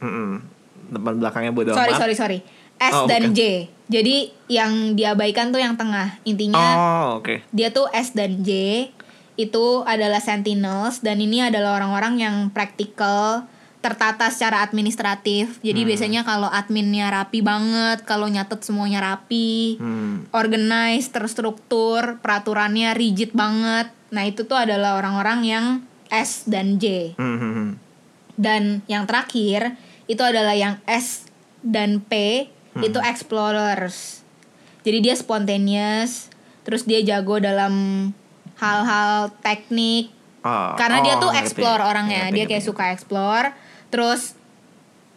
Mm-mm. Depan belakangnya bodo sorry amat. sorry sorry S Oh, dan bukan. J. Jadi yang diabaikan tuh yang tengah. Intinya Oh oke. dia tuh S dan J itu adalah sentinels dan ini adalah orang-orang yang praktikal tertata secara administratif. Hmm. Jadi biasanya kalau adminnya rapi banget, kalau nyatet semuanya rapi, Hmm. organized, terstruktur, peraturannya rigid banget. Nah, itu tuh adalah orang-orang yang S dan J. Hmm, hmm, hmm. Dan yang terakhir itu adalah yang S dan P Hmm. itu explorers. Jadi dia spontaneous, terus dia jago dalam hal-hal teknik Oh, karena dia oh, tuh ngerti. explore orangnya. Ngerti, dia kayak ngerti. suka explore. Terus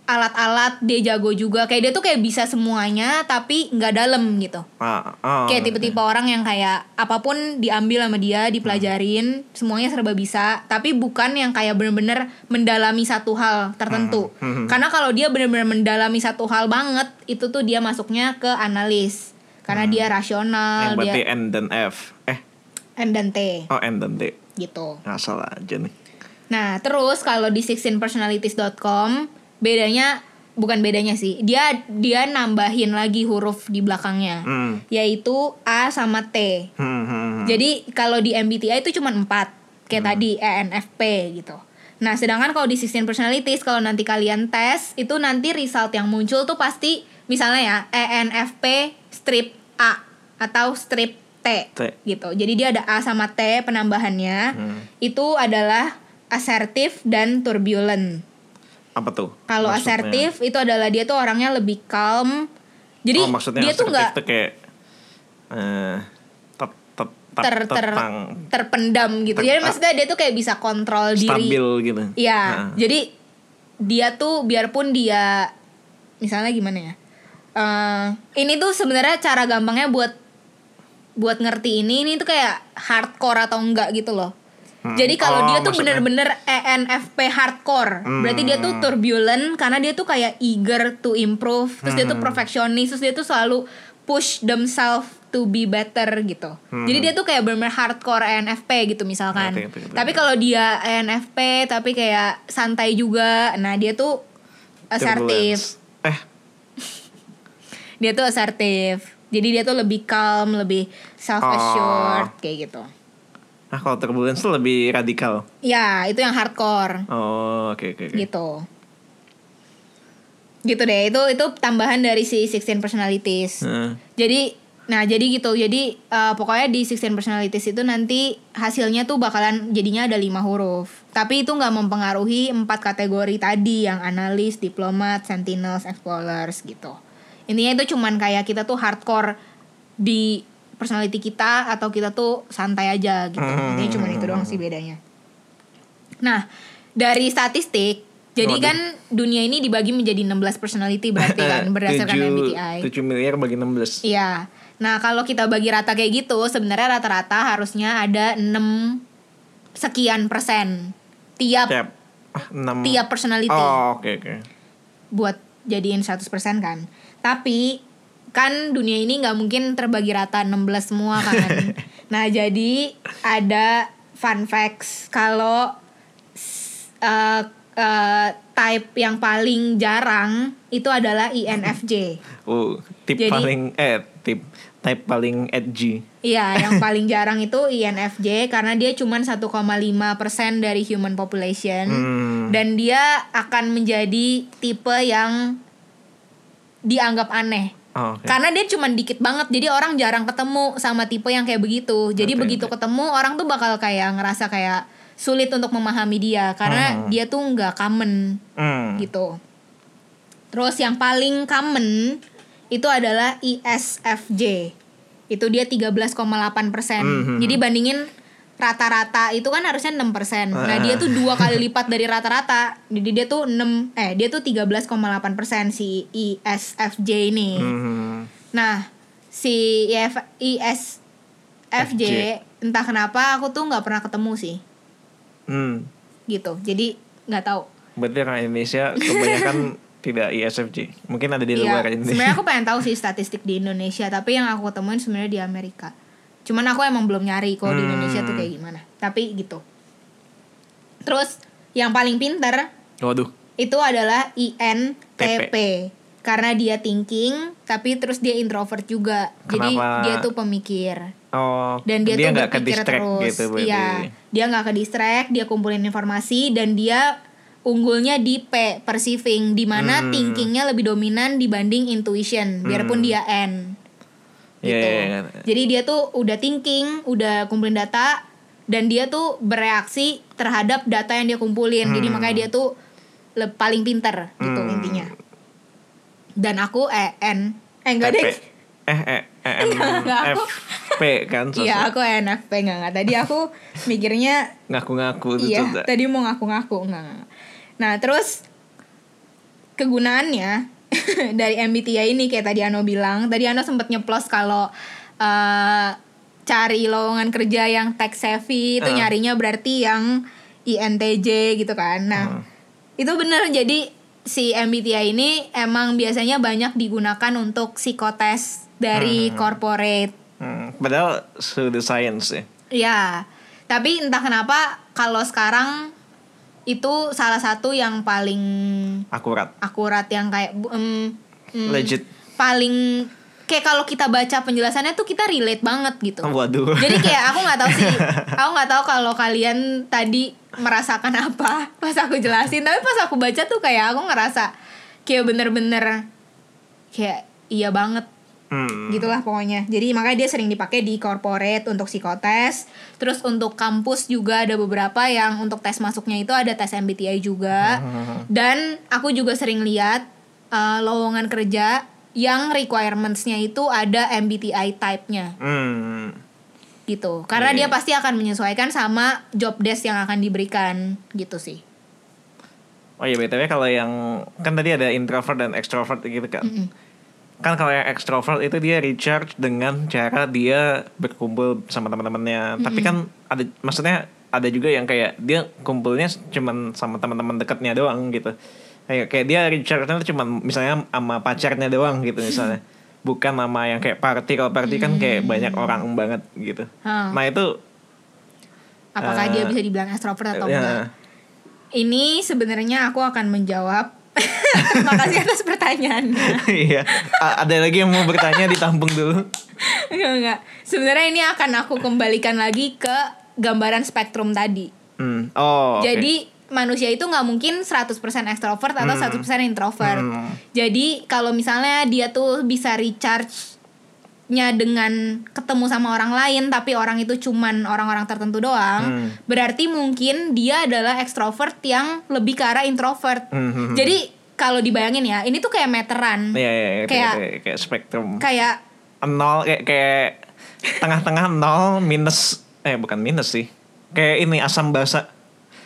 alat-alat dia jago juga. Kayak dia tuh kayak bisa semuanya tapi nggak dalam gitu. Ah, oh, kayak tipe-tipe orang yang kayak apa pun diambil sama dia, dipelajarin, semuanya serba bisa, tapi bukan yang kayak bener-bener mendalami satu hal tertentu. Hmm, hmm. Karena kalau dia bener-bener mendalami satu hal banget, itu tuh dia masuknya ke analis. Karena dia rasional, Hmm. Yang berarti dia N dan F. Eh, N dan T oh N dan T. gitu. Ngasal aja nih. Nah, terus kalau di 16personalities.com bedanya bukan bedanya sih. Dia dia nambahin lagi huruf di belakangnya. Hmm. Yaitu A sama T. Hmm, hmm, hmm. Jadi kalau di MBTI itu cuma 4 kayak Hmm. tadi ENFP gitu. Nah, sedangkan kalau di 16 personalities kalau nanti kalian tes itu nanti result yang muncul tuh pasti misalnya ya ENFP strip A atau strip T, T. gitu. Jadi dia ada A sama T penambahannya. Hmm. Itu adalah asertif dan turbulent. Apa tuh? Kalau asertif itu adalah dia tuh orangnya lebih calm. Jadi oh, maksudnya dia tuh asertif nggak tuh kayak eh tet, tet, ter, ter, tetang, terpendam gitu. Ter- Jadi maksudnya dia tuh kayak bisa kontrol diri. stabil gitu. Iya. Nah. Jadi dia tuh biarpun dia misalnya gimana ya? Eh, ini tuh sebenarnya cara gampangnya buat buat ngerti ini ini tuh kayak hardcore atau enggak gitu loh. Jadi kalau Oh, dia tuh bener-bener ENFP hardcore, berarti dia tuh turbulent karena dia tuh kayak eager to improve, terus dia tuh perfectionist, terus dia tuh selalu push themselves to be better gitu. Jadi dia tuh kayak bener-bener hardcore ENFP gitu misalkan. Ngerti, ngerti, ngerti. Tapi kalau dia ENFP tapi kayak santai juga, nah dia tuh assertive. Eh, Dia tuh assertive. Jadi dia tuh lebih calm, lebih self assured kayak gitu. ah kalau turbulence tuh lebih radikal. Ya, itu yang hardcore. Oh, oke oke oke. gitu gitu deh itu itu tambahan dari si 16 personalities Heeh. jadi nah jadi gitu jadi eh, pokoknya di 16 personalities itu nanti hasilnya tuh bakalan jadinya ada lima huruf tapi itu nggak mempengaruhi empat kategori tadi yang analis diplomat sentinels explorers gitu intinya itu cuman kayak kita tuh hardcore di personality kita atau kita tuh santai aja gitu intinya cuman itu doang sih bedanya Nah, dari statistik, jadi Waduh. kan dunia ini dibagi menjadi 16 personality berarti kan (laughs) berdasarkan Tujuh- MBTI. 7 miliar bagi 16. Iya. Nah, kalau kita bagi rata kayak gitu, sebenarnya rata-rata harusnya ada 6 sekian persen tiap Tiap ah, 6 tiap personality Oh, oke oke. buat jadiin 100% kan. Tapi kan dunia ini nggak mungkin terbagi rata 16 semua kan. (laughs) nah, jadi ada fun facts kalau eh, eh, type yang paling jarang itu adalah INFJ. (laughs) Oh, tip Jadi- paling eh tip type paling edgy. Iya, yang (laughs) paling jarang itu INFJ karena dia cuma 1,5% dari human population Hmm. dan dia akan menjadi tipe yang dianggap aneh. Oh, oke. Karena dia cuma dikit banget, jadi orang jarang ketemu sama tipe yang kayak begitu. Jadi Oke, begitu oke. ketemu orang tuh bakal kayak ngerasa kayak sulit untuk memahami dia karena Hmm. dia tuh nggak common Hmm. gitu. Terus yang paling common itu adalah ISFJ. Itu dia 13,8 persen. Mhm. Jadi bandingin rata-rata itu kan harusnya 6 persen. Nah dia tuh dua kali lipat dari rata-rata. Jadi dia tuh 6 eh dia tuh 13,8 persen si ISFJ ini. Hmm. Nah si IF, ISFJ entah kenapa aku tuh nggak pernah ketemu sih Hmm. gitu. Jadi nggak tahu. Berarti orang Indonesia kebanyakan (laughs) tidak ISFJ. Mungkin ada di luar Iya, Indonesia. sebenarnya aku pengen tahu sih statistik di Indonesia, tapi yang aku temuin sebenarnya di Amerika. Cuman aku emang belum nyari kalau di Hmm. Indonesia tuh kayak gimana. Tapi gitu. Terus yang paling pinter Waduh. itu adalah INTP. Karena dia thinking, tapi terus dia introvert juga. Jadi Kenapa? dia tuh pemikir. Oh, Dan dia, tuh nggak ke berpikir terus. gitu berarti. Iya. Dia nggak ke distract, dia kumpulin informasi dan dia unggulnya di P perceiving di mana Hmm. thinkingnya lebih dominan dibanding intuition biarpun dia N Iya, gitu. iya, iya. Jadi dia tuh udah thinking, udah kumpulin data dan dia tuh bereaksi terhadap data yang dia kumpulin. Jadi Hmm. makanya dia tuh le- paling pinter gitu Hmm. intinya. Dan aku eh N eh enggak TP. deh. Eh, eh, eh, Enggak, aku- FP kan. Iya, aku NFP enggak enggak. Tadi aku mikirnya Ngaku-ngaku itu iya, tadi mau ngaku-ngaku enggak, enggak. Nah, terus kegunaannya (laughs) dari MBTI ini kayak tadi Ano bilang, tadi Ano sempat nyeplos kalau eh, cari lowongan kerja yang tech savvy itu Ah. nyarinya berarti yang INTJ gitu kan. Nah, Ah. itu bener jadi si MBTI ini emang biasanya banyak digunakan untuk psikotes dari corporate Hmm, padahal pseudo science ya. Ya, tapi entah kenapa kalau sekarang itu salah satu yang paling Akurat. akurat yang kayak em, em, Legit. paling kayak kalau kita baca penjelasannya tuh kita relate banget gitu. Waduh. Jadi kayak aku nggak tahu sih, (laughs) aku nggak tahu kalau kalian tadi merasakan apa pas aku jelasin, tapi pas aku baca tuh kayak aku ngerasa kayak bener-bener kayak iya banget Hmm. gitulah pokoknya jadi makanya dia sering dipakai di corporate untuk psikotes terus untuk kampus juga ada beberapa yang untuk tes masuknya itu ada tes MBTI juga (laughs) dan aku juga sering lihat uh, lowongan kerja yang requirementsnya itu ada MBTI type-nya Hmm. gitu karena Iya. dia pasti akan menyesuaikan sama job desk yang akan diberikan gitu sih Oh iya BTW kalau yang kan tadi ada introvert dan extrovert gitu kan. Mm-mm. Kan kalau yang extrovert itu dia recharge dengan cara dia berkumpul sama teman-temannya. Tapi kan ada maksudnya ada juga yang kayak dia kumpulnya cuman sama teman-teman dekatnya doang gitu. Kayak kayak dia recharge-nya cuman misalnya sama pacarnya doang gitu misalnya. (laughs) Bukan sama yang kayak party kalau party kan kayak banyak orang banget gitu. Hmm. Nah itu Apakah Eh, dia bisa dibilang extrovert atau ya. enggak? Ini sebenarnya aku akan menjawab. (laughs) Terima kasih atas pertanyaannya. (laughs) iya. A- ada lagi yang mau bertanya ditampung dulu. enggak, enggak. Sebenarnya ini akan aku kembalikan lagi ke gambaran spektrum tadi. Hmm. Oh. Jadi manusia itu nggak mungkin 100% ekstrovert atau 100% introvert. Hmm. Jadi kalau misalnya dia tuh bisa recharge-nya dengan ketemu sama orang lain tapi orang itu cuman orang-orang tertentu doang, Hmm. berarti mungkin dia adalah ekstrovert yang lebih ke arah introvert. Hmm, hmm, hmm. Jadi kalau dibayangin ya, ini tuh kayak meteran. Iya, iya, iya, kayak, Kayak- kayak, kayak spektrum. Kayak nol kayak kayak tengah-tengah nol minus eh bukan minus sih kayak ini asam basa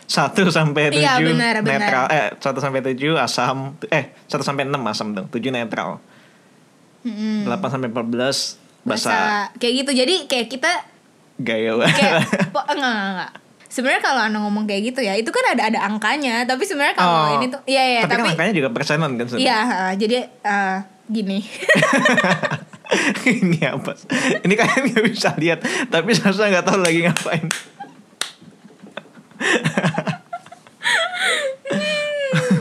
satu sampai tujuh Iya, benar, benar. netral eh satu sampai tujuh asam eh satu sampai enam asam dong tujuh netral mm, delapan sampai empat belas basa basa kayak gitu. Jadi kayak kita gaya banget kayak (laughs) po, enggak enggak, enggak. Sebenarnya kalau Anda ngomong kayak gitu ya, itu kan ada ada angkanya, tapi sebenarnya kalau Oh. ini tuh iya iya, tapi, tapi kan angkanya juga persenan kan sebenarnya. Iya, jadi eh, gini. (laughs) ini apa ini kalian nggak bisa lihat tapi Sasa nggak tahu lagi ngapain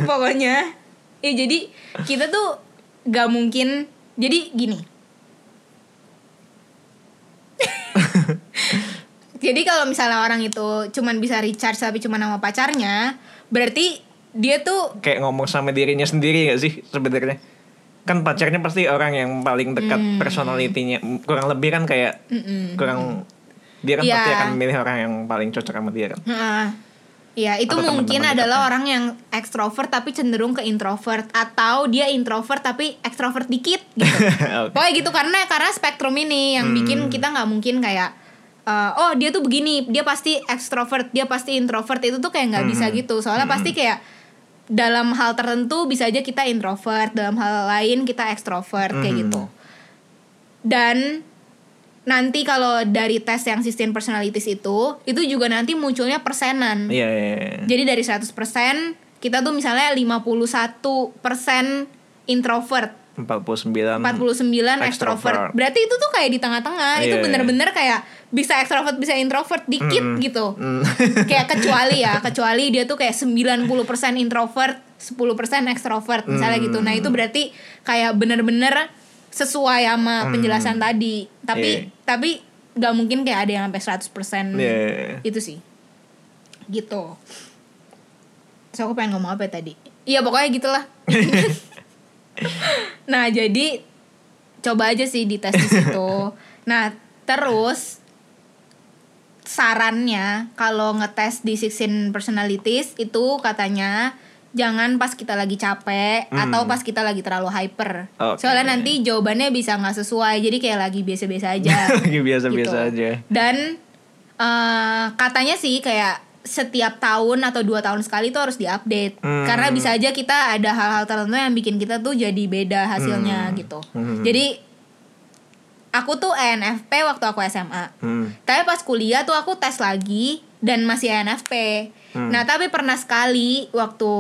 Pokoknya ya jadi kita tuh gak mungkin jadi gini. (laughs) jadi kalau misalnya orang itu cuman bisa recharge tapi cuma sama pacarnya, berarti dia tuh kayak ngomong sama dirinya sendiri gak sih sebenarnya kan pacarnya pasti orang yang paling dekat Hmm. personalitinya kurang lebih kan kayak Mm-mm. kurang dia kan Iya. pasti akan memilih orang yang paling cocok sama dia kan Heeh. Ya, itu Atau mungkin adalah dekatnya. orang yang ekstrovert tapi cenderung ke introvert atau dia introvert tapi ekstrovert dikit gitu. (laughs) Oke. Pokoknya gitu karena karena spektrum ini yang bikin kita nggak mungkin kayak eh, oh dia tuh begini, dia pasti ekstrovert, dia pasti introvert itu tuh kayak nggak bisa gitu. Soalnya pasti kayak dalam hal tertentu bisa aja kita introvert, dalam hal lain kita ekstrovert kayak Mhm. gitu. Dan nanti kalau dari tes yang sistem personalities itu, itu juga nanti munculnya persenan. iya iya, iya. Jadi dari 100% kita tuh misalnya 51% introvert, 49 49 Extrovert. extrovert. Berarti itu tuh kayak di tengah-tengah. Itu Iya. bener-bener kayak bisa extrovert bisa introvert dikit Mm. gitu. Mm. (laughs) kayak kecuali ya, kecuali dia tuh kayak 90% introvert, 10% extrovert misalnya Mm. gitu. Nah, itu berarti kayak bener-bener sesuai sama Mm. penjelasan tadi. Tapi Iya. tapi nggak mungkin kayak ada yang sampai 100% Iya. itu sih gitu so aku pengen ngomong apa ya tadi iya pokoknya gitulah (laughs) nah jadi coba aja sih dites di situ (laughs) nah terus sarannya kalau ngetes di 16 personalities itu katanya jangan pas kita lagi capek Hmm. atau pas kita lagi terlalu hyper Oke. soalnya nanti jawabannya bisa nggak sesuai jadi kayak lagi biasa-biasa aja (laughs) lagi biasa-biasa gitu. aja Dan eh, katanya sih kayak setiap tahun atau dua tahun sekali tuh harus diupdate Hmm. karena bisa aja kita ada hal-hal tertentu yang bikin kita tuh jadi beda hasilnya Hmm. gitu. Hmm. Jadi aku tuh ENFP waktu aku SMA. Hmm. Tapi pas kuliah tuh aku tes lagi dan masih ENFP. Hmm. Nah tapi pernah sekali waktu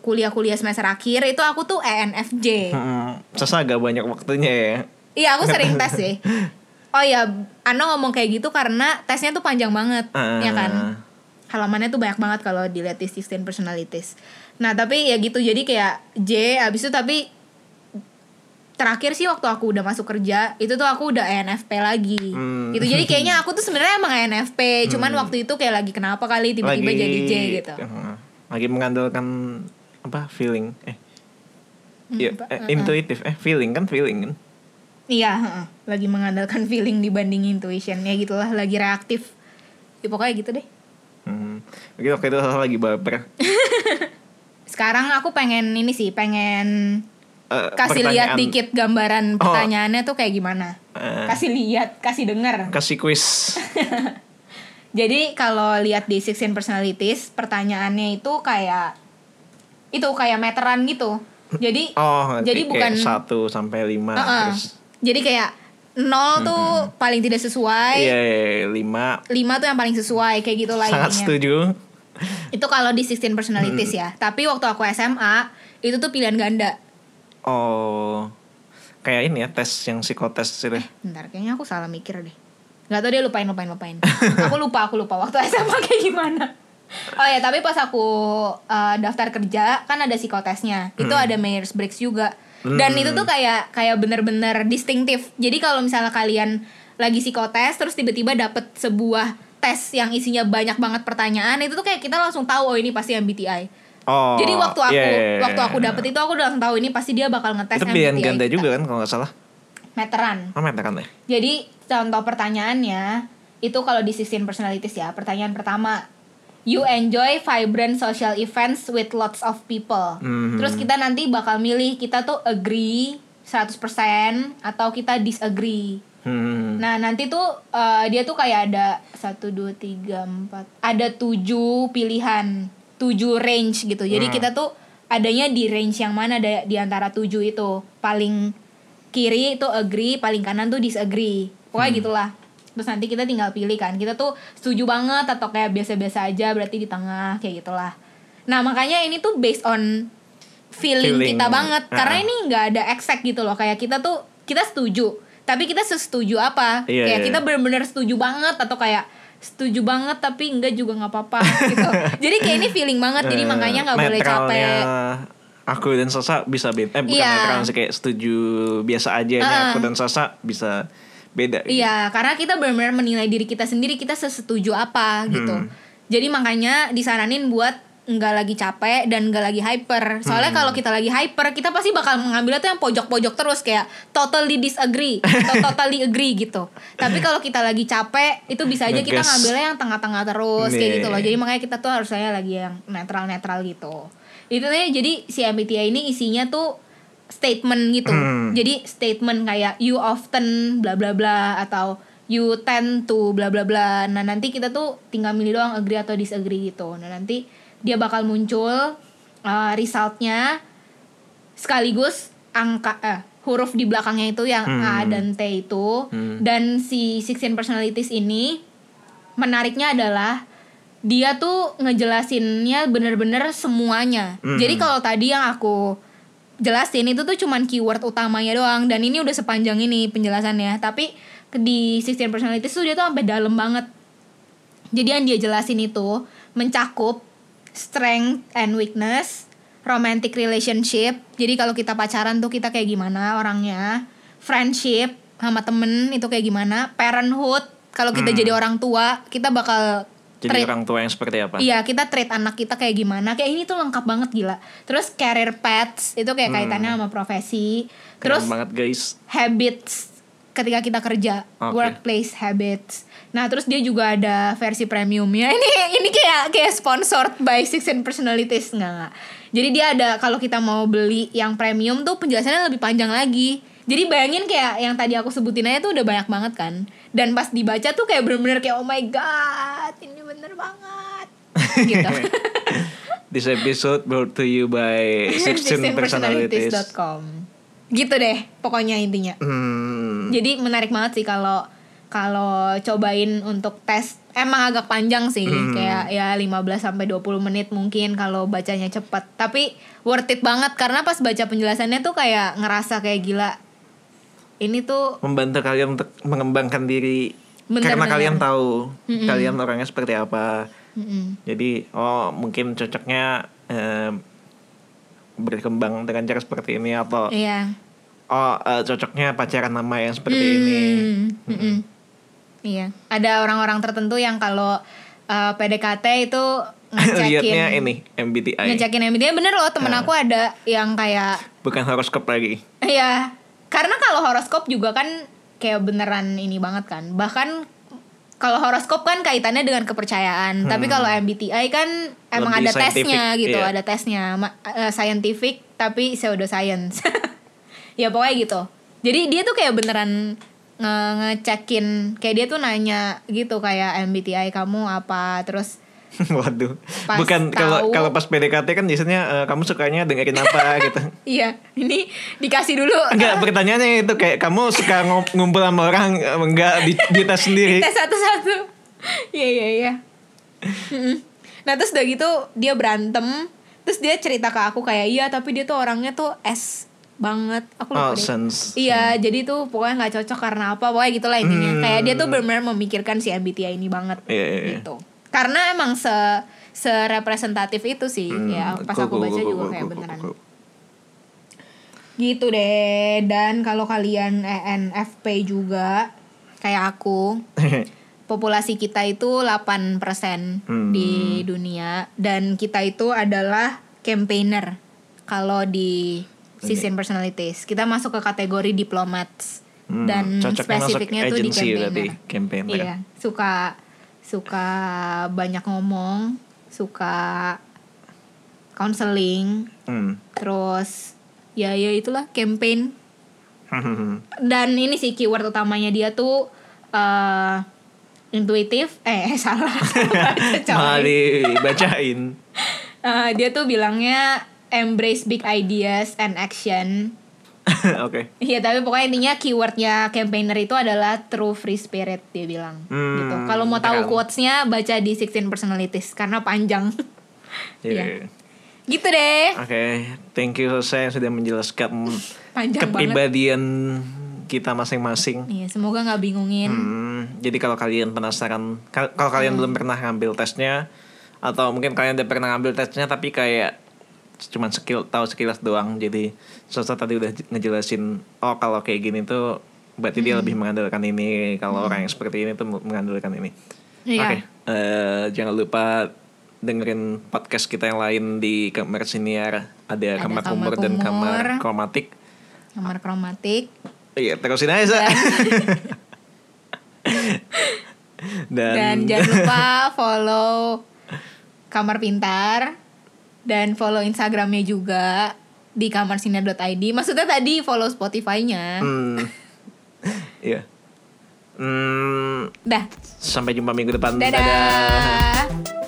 kuliah-kuliah semester akhir itu aku tuh ENFJ. Hmm. Sasa agak banyak waktunya ya Iya aku sering tes sih. (laughs) Oh ya, Ana ngomong kayak gitu karena tesnya tuh panjang banget, Ah. ya kan? Halamannya tuh banyak banget kalau dilihat di 16 personalities. Nah tapi ya gitu, jadi kayak J, abis itu tapi terakhir sih waktu aku udah masuk kerja itu tuh aku udah ENFP lagi. Hmm. Gitu jadi kayaknya aku tuh sebenarnya emang ENFP, cuman waktu itu kayak lagi kenapa kali tiba-tiba Lagi- jadi J gitu. Heeh. lagi mengandalkan apa feeling eh Hmm, ya, eh, Heeh. intuitif eh feeling kan feeling kan Iya, heeh. lagi mengandalkan feeling dibanding intuition ya gitulah, lagi reaktif. Ya pokoknya gitu deh. hmm. Begitu waktu itu lagi baper (laughs) Sekarang aku pengen ini sih, pengen Eh, kasih lihat dikit gambaran Oh. pertanyaannya tuh kayak gimana. Eh. Kasih lihat, kasih denger. kasih quiz (laughs) Jadi kalau lihat di 16 personalities, pertanyaannya itu kayak itu kayak meteran gitu. Jadi Oh, jadi bukan satu sampai lima Heeh. terus Jadi kayak nol tuh paling tidak sesuai. iya iya, iya, lima lima tuh yang paling sesuai kayak gitu lah sangat intinya. setuju. Itu kalau di 16 personalities ya. Tapi waktu aku SMA itu tuh pilihan ganda. Oh, kayak ini ya tes yang psikotes itu. Bentar, kayaknya aku salah mikir deh. Gak tau dia lupain lupain lupain. aku lupa aku lupa waktu (laughs) SMA kayak gimana. Oh ya, tapi pas aku uh, daftar kerja kan ada psikotesnya. Itu ada Myers Briggs juga. Dan itu tuh kayak kayak bener-bener distintif. Jadi kalau misalnya kalian lagi psikotes terus tiba-tiba dapet sebuah tes yang isinya banyak banget pertanyaan, itu tuh kayak kita langsung tahu oh ini pasti MBTI. Oh. Jadi waktu aku iya, iya, iya. waktu aku dapet itu aku udah langsung tahu ini pasti dia bakal ngetes itu MBTI ganda kita. juga kan kalau nggak salah. Meteran. Oh, meteran ya. Jadi contoh pertanyaannya itu kalau di 16 personalities ya. Pertanyaan pertama, you enjoy vibrant social events with lots of people. Mhm. Terus kita nanti bakal milih kita tuh agree 100% atau kita disagree. Hmm. Nah, nanti tuh eh, dia tuh kayak ada 1 2 3 4 ada 7 pilihan, 7 range gitu. Jadi Hmm. kita tuh adanya di range yang mana ada di antara 7 itu. Paling kiri itu agree, paling kanan tuh disagree. Pokoknya gitulah. Terus nanti kita tinggal pilih kan. Kita tuh setuju banget atau kayak biasa-biasa aja berarti di tengah kayak gitulah. Nah, makanya ini tuh based on feeling, Feeling. kita banget. Karena Ah. ini nggak ada exact gitu loh. Kayak kita tuh kita setuju, tapi kita setuju apa? Iya, kayak iya. kita bener-bener setuju banget atau kayak setuju banget tapi enggak juga nggak apa-apa gitu. (laughs) Jadi kayak ini feeling banget. Jadi Eh, makanya nggak boleh capek. Aku dan Sasa bisa beda. Eh bukan Iya. netral sih kayak setuju biasa aja. Heeh. Aku dan Sasa bisa beda. gitu. Iya, karena kita benar-benar menilai diri kita sendiri kita sesetuju apa gitu. Hmm. Jadi makanya disaranin buat nggak lagi capek dan nggak lagi hyper. Soalnya Hmm. kalau kita lagi hyper, kita pasti bakal mengambilnya tuh yang pojok-pojok terus kayak totally disagree atau (laughs) totally agree gitu. Tapi kalau kita lagi capek, itu bisa aja kita ngambilnya yang tengah-tengah terus kayak Nih. gitu loh. Jadi makanya kita tuh harusnya lagi yang netral-netral gitu. Itu nih jadi si MBTI ini isinya tuh statement gitu. Hmm. Jadi statement kayak you often bla bla bla atau you tend to bla bla bla. Nah, nanti kita tuh tinggal milih doang agree atau disagree gitu. Nah, nanti dia bakal muncul uh, resultnya sekaligus angka eh huruf di belakangnya itu yang A Hmm. dan T itu. Hmm. Dan si 16 personalities ini menariknya adalah dia tuh ngejelasinnya bener-bener semuanya. Hmm. Jadi kalau tadi yang aku jelasin itu tuh cuman keyword utamanya doang dan ini udah sepanjang ini penjelasannya. Tapi di 16 personalities tuh dia tuh sampai dalam banget. Jadi yang dia jelasin itu mencakup strength and weakness, romantic relationship. Jadi kalau kita pacaran tuh kita kayak gimana orangnya, friendship sama temen itu kayak gimana, parenthood kalau kita Hmm. jadi orang tua kita bakal Jadi treat- orang tua yang seperti apa? Iya kita treat anak kita kayak gimana Kayak ini tuh lengkap banget gila Terus career paths Itu kayak kaitannya sama profesi Keren Terus banget guys. habits Ketika kita kerja Oke. Workplace habits Nah terus dia juga ada versi premiumnya. Ini ini kayak kayak sponsored by Six and Personalities. Nggak, nggak. Jadi dia ada Kalau kita mau beli yang premium tuh Penjelasannya lebih panjang lagi. Jadi bayangin kayak yang tadi aku sebutin aja tuh udah banyak banget kan. Dan pas dibaca tuh kayak bener-bener kayak oh my god Ini bener banget. Gitu. (laughs) This episode brought to you by (laughs) 16 Personalities. 16personalities.com Gitu deh pokoknya intinya. Hmm. Jadi menarik banget sih kalau kalau cobain untuk tes emang agak panjang sih Hmm. kayak ya 15 sampai 20 menit mungkin kalau bacanya cepet tapi worth it banget karena pas baca penjelasannya tuh kayak ngerasa kayak gila ini tuh membantu kalian untuk mengembangkan diri Bener, karena bener. kalian tahu kalian orangnya seperti apa. mm-mm. Jadi oh mungkin cocoknya eh, berkembang dengan cara seperti ini atau iya oh eh, cocoknya pacaran nama yang seperti ini. Hmm, mm-mm. Iya, ada orang-orang tertentu yang kalau uh, PDKT itu (laughs) ngecekin Lihatnya ini MBTI ngecekin MBTI bener loh temen Ah. aku ada yang kayak bukan horoskop lagi. Iya, karena kalau horoskop juga kan kayak beneran ini banget kan. Bahkan kalau horoskop kan kaitannya dengan kepercayaan, tapi kalau MBTI kan emang Hmm. Lebih ada tesnya gitu, iya. ada tesnya Ma- eh, scientific tapi pseudoscience. (laughs) ya pokoknya gitu. Jadi dia tuh kayak beneran nge ngecekin kayak dia tuh nanya gitu kayak MBTI kamu apa terus (laughs) Waduh. Pas Bukan kalau kalau pas PDKT kan biasanya eh, kamu sukanya dengerin apa (laughs) gitu. Iya, ini dikasih dulu. Enggak, pertanyaannya itu kayak kamu suka ngum- ngumpul sama orang eh, enggak di, di tes (laughs) sendiri. tes satu-satu. Iya iya iya. Nah terus udah gitu dia berantem, terus dia cerita ke aku kayak iya tapi dia tuh orangnya tuh es banget. Aku lupa Oh, deh. sense. Iya, jadi tuh pokoknya nggak cocok karena apa, pokoknya gitulah intinya. Hmm. Kayak dia tuh benar-benar memikirkan si MBTI ini banget. Iya, iya, iya. Gitu. Karena emang se serepresentatif itu sih. Hmm, Ya pas aku baca juga kayak beneran. Gitu deh. Dan kalau kalian ENFP juga kayak aku, (laughs) populasi kita itu 8% Hmm. di dunia dan kita itu adalah campaigner kalau di Sixteen Personalities. Kita masuk ke kategori diplomats Hmm, dan spesifiknya tuh di agency berarti, campaigner. Iya, suka suka banyak ngomong, suka counseling, Hmm. terus ya ya itulah campaign (laughs) dan ini sih keyword utamanya dia tuh eh intuitif eh (laughs) salah (laughs) Baca, coy. Malah dibacain. Eh, dia tuh bilangnya embrace big ideas and action (laughs) Oke. Iya tapi pokoknya intinya keywordnya campaigner itu adalah true free spirit dia bilang Hmm, gitu. Kalau mau tahu quotesnya baca di 16 personalities karena panjang. (laughs) Iya. Iya. gitu deh. Oke, thank you saya sudah menjelaskan Panjang banget. kepribadian kita masing-masing. Iya semoga nggak bingungin. Hmm, jadi kalau kalian penasaran, kal- kalau kalian belum pernah ngambil tesnya, atau mungkin kalian udah pernah ngambil tesnya tapi kayak cuman skill tahu sekilas doang, jadi Sosa tadi udah ngejelasin, oh kalau kayak gini tuh berarti dia lebih mengandalkan ini, kalau orang yang seperti ini tuh mengandalkan ini. Iya. Oke, eh, jangan lupa dengerin podcast kita yang lain di kamar siniar ada, Ada kamar Kamar kumur dan kamar kromatik. Kamar kromatik. Iya, terusin aja. Sa. (laughs) dan, Dan jangan lupa follow Kamar Pintar dan follow Instagramnya juga di kamarsinar.id. Maksudnya tadi follow Spotify-nya. Hmm, (laughs) iya. Hmm, Dah. sampai jumpa minggu depan. Dadah.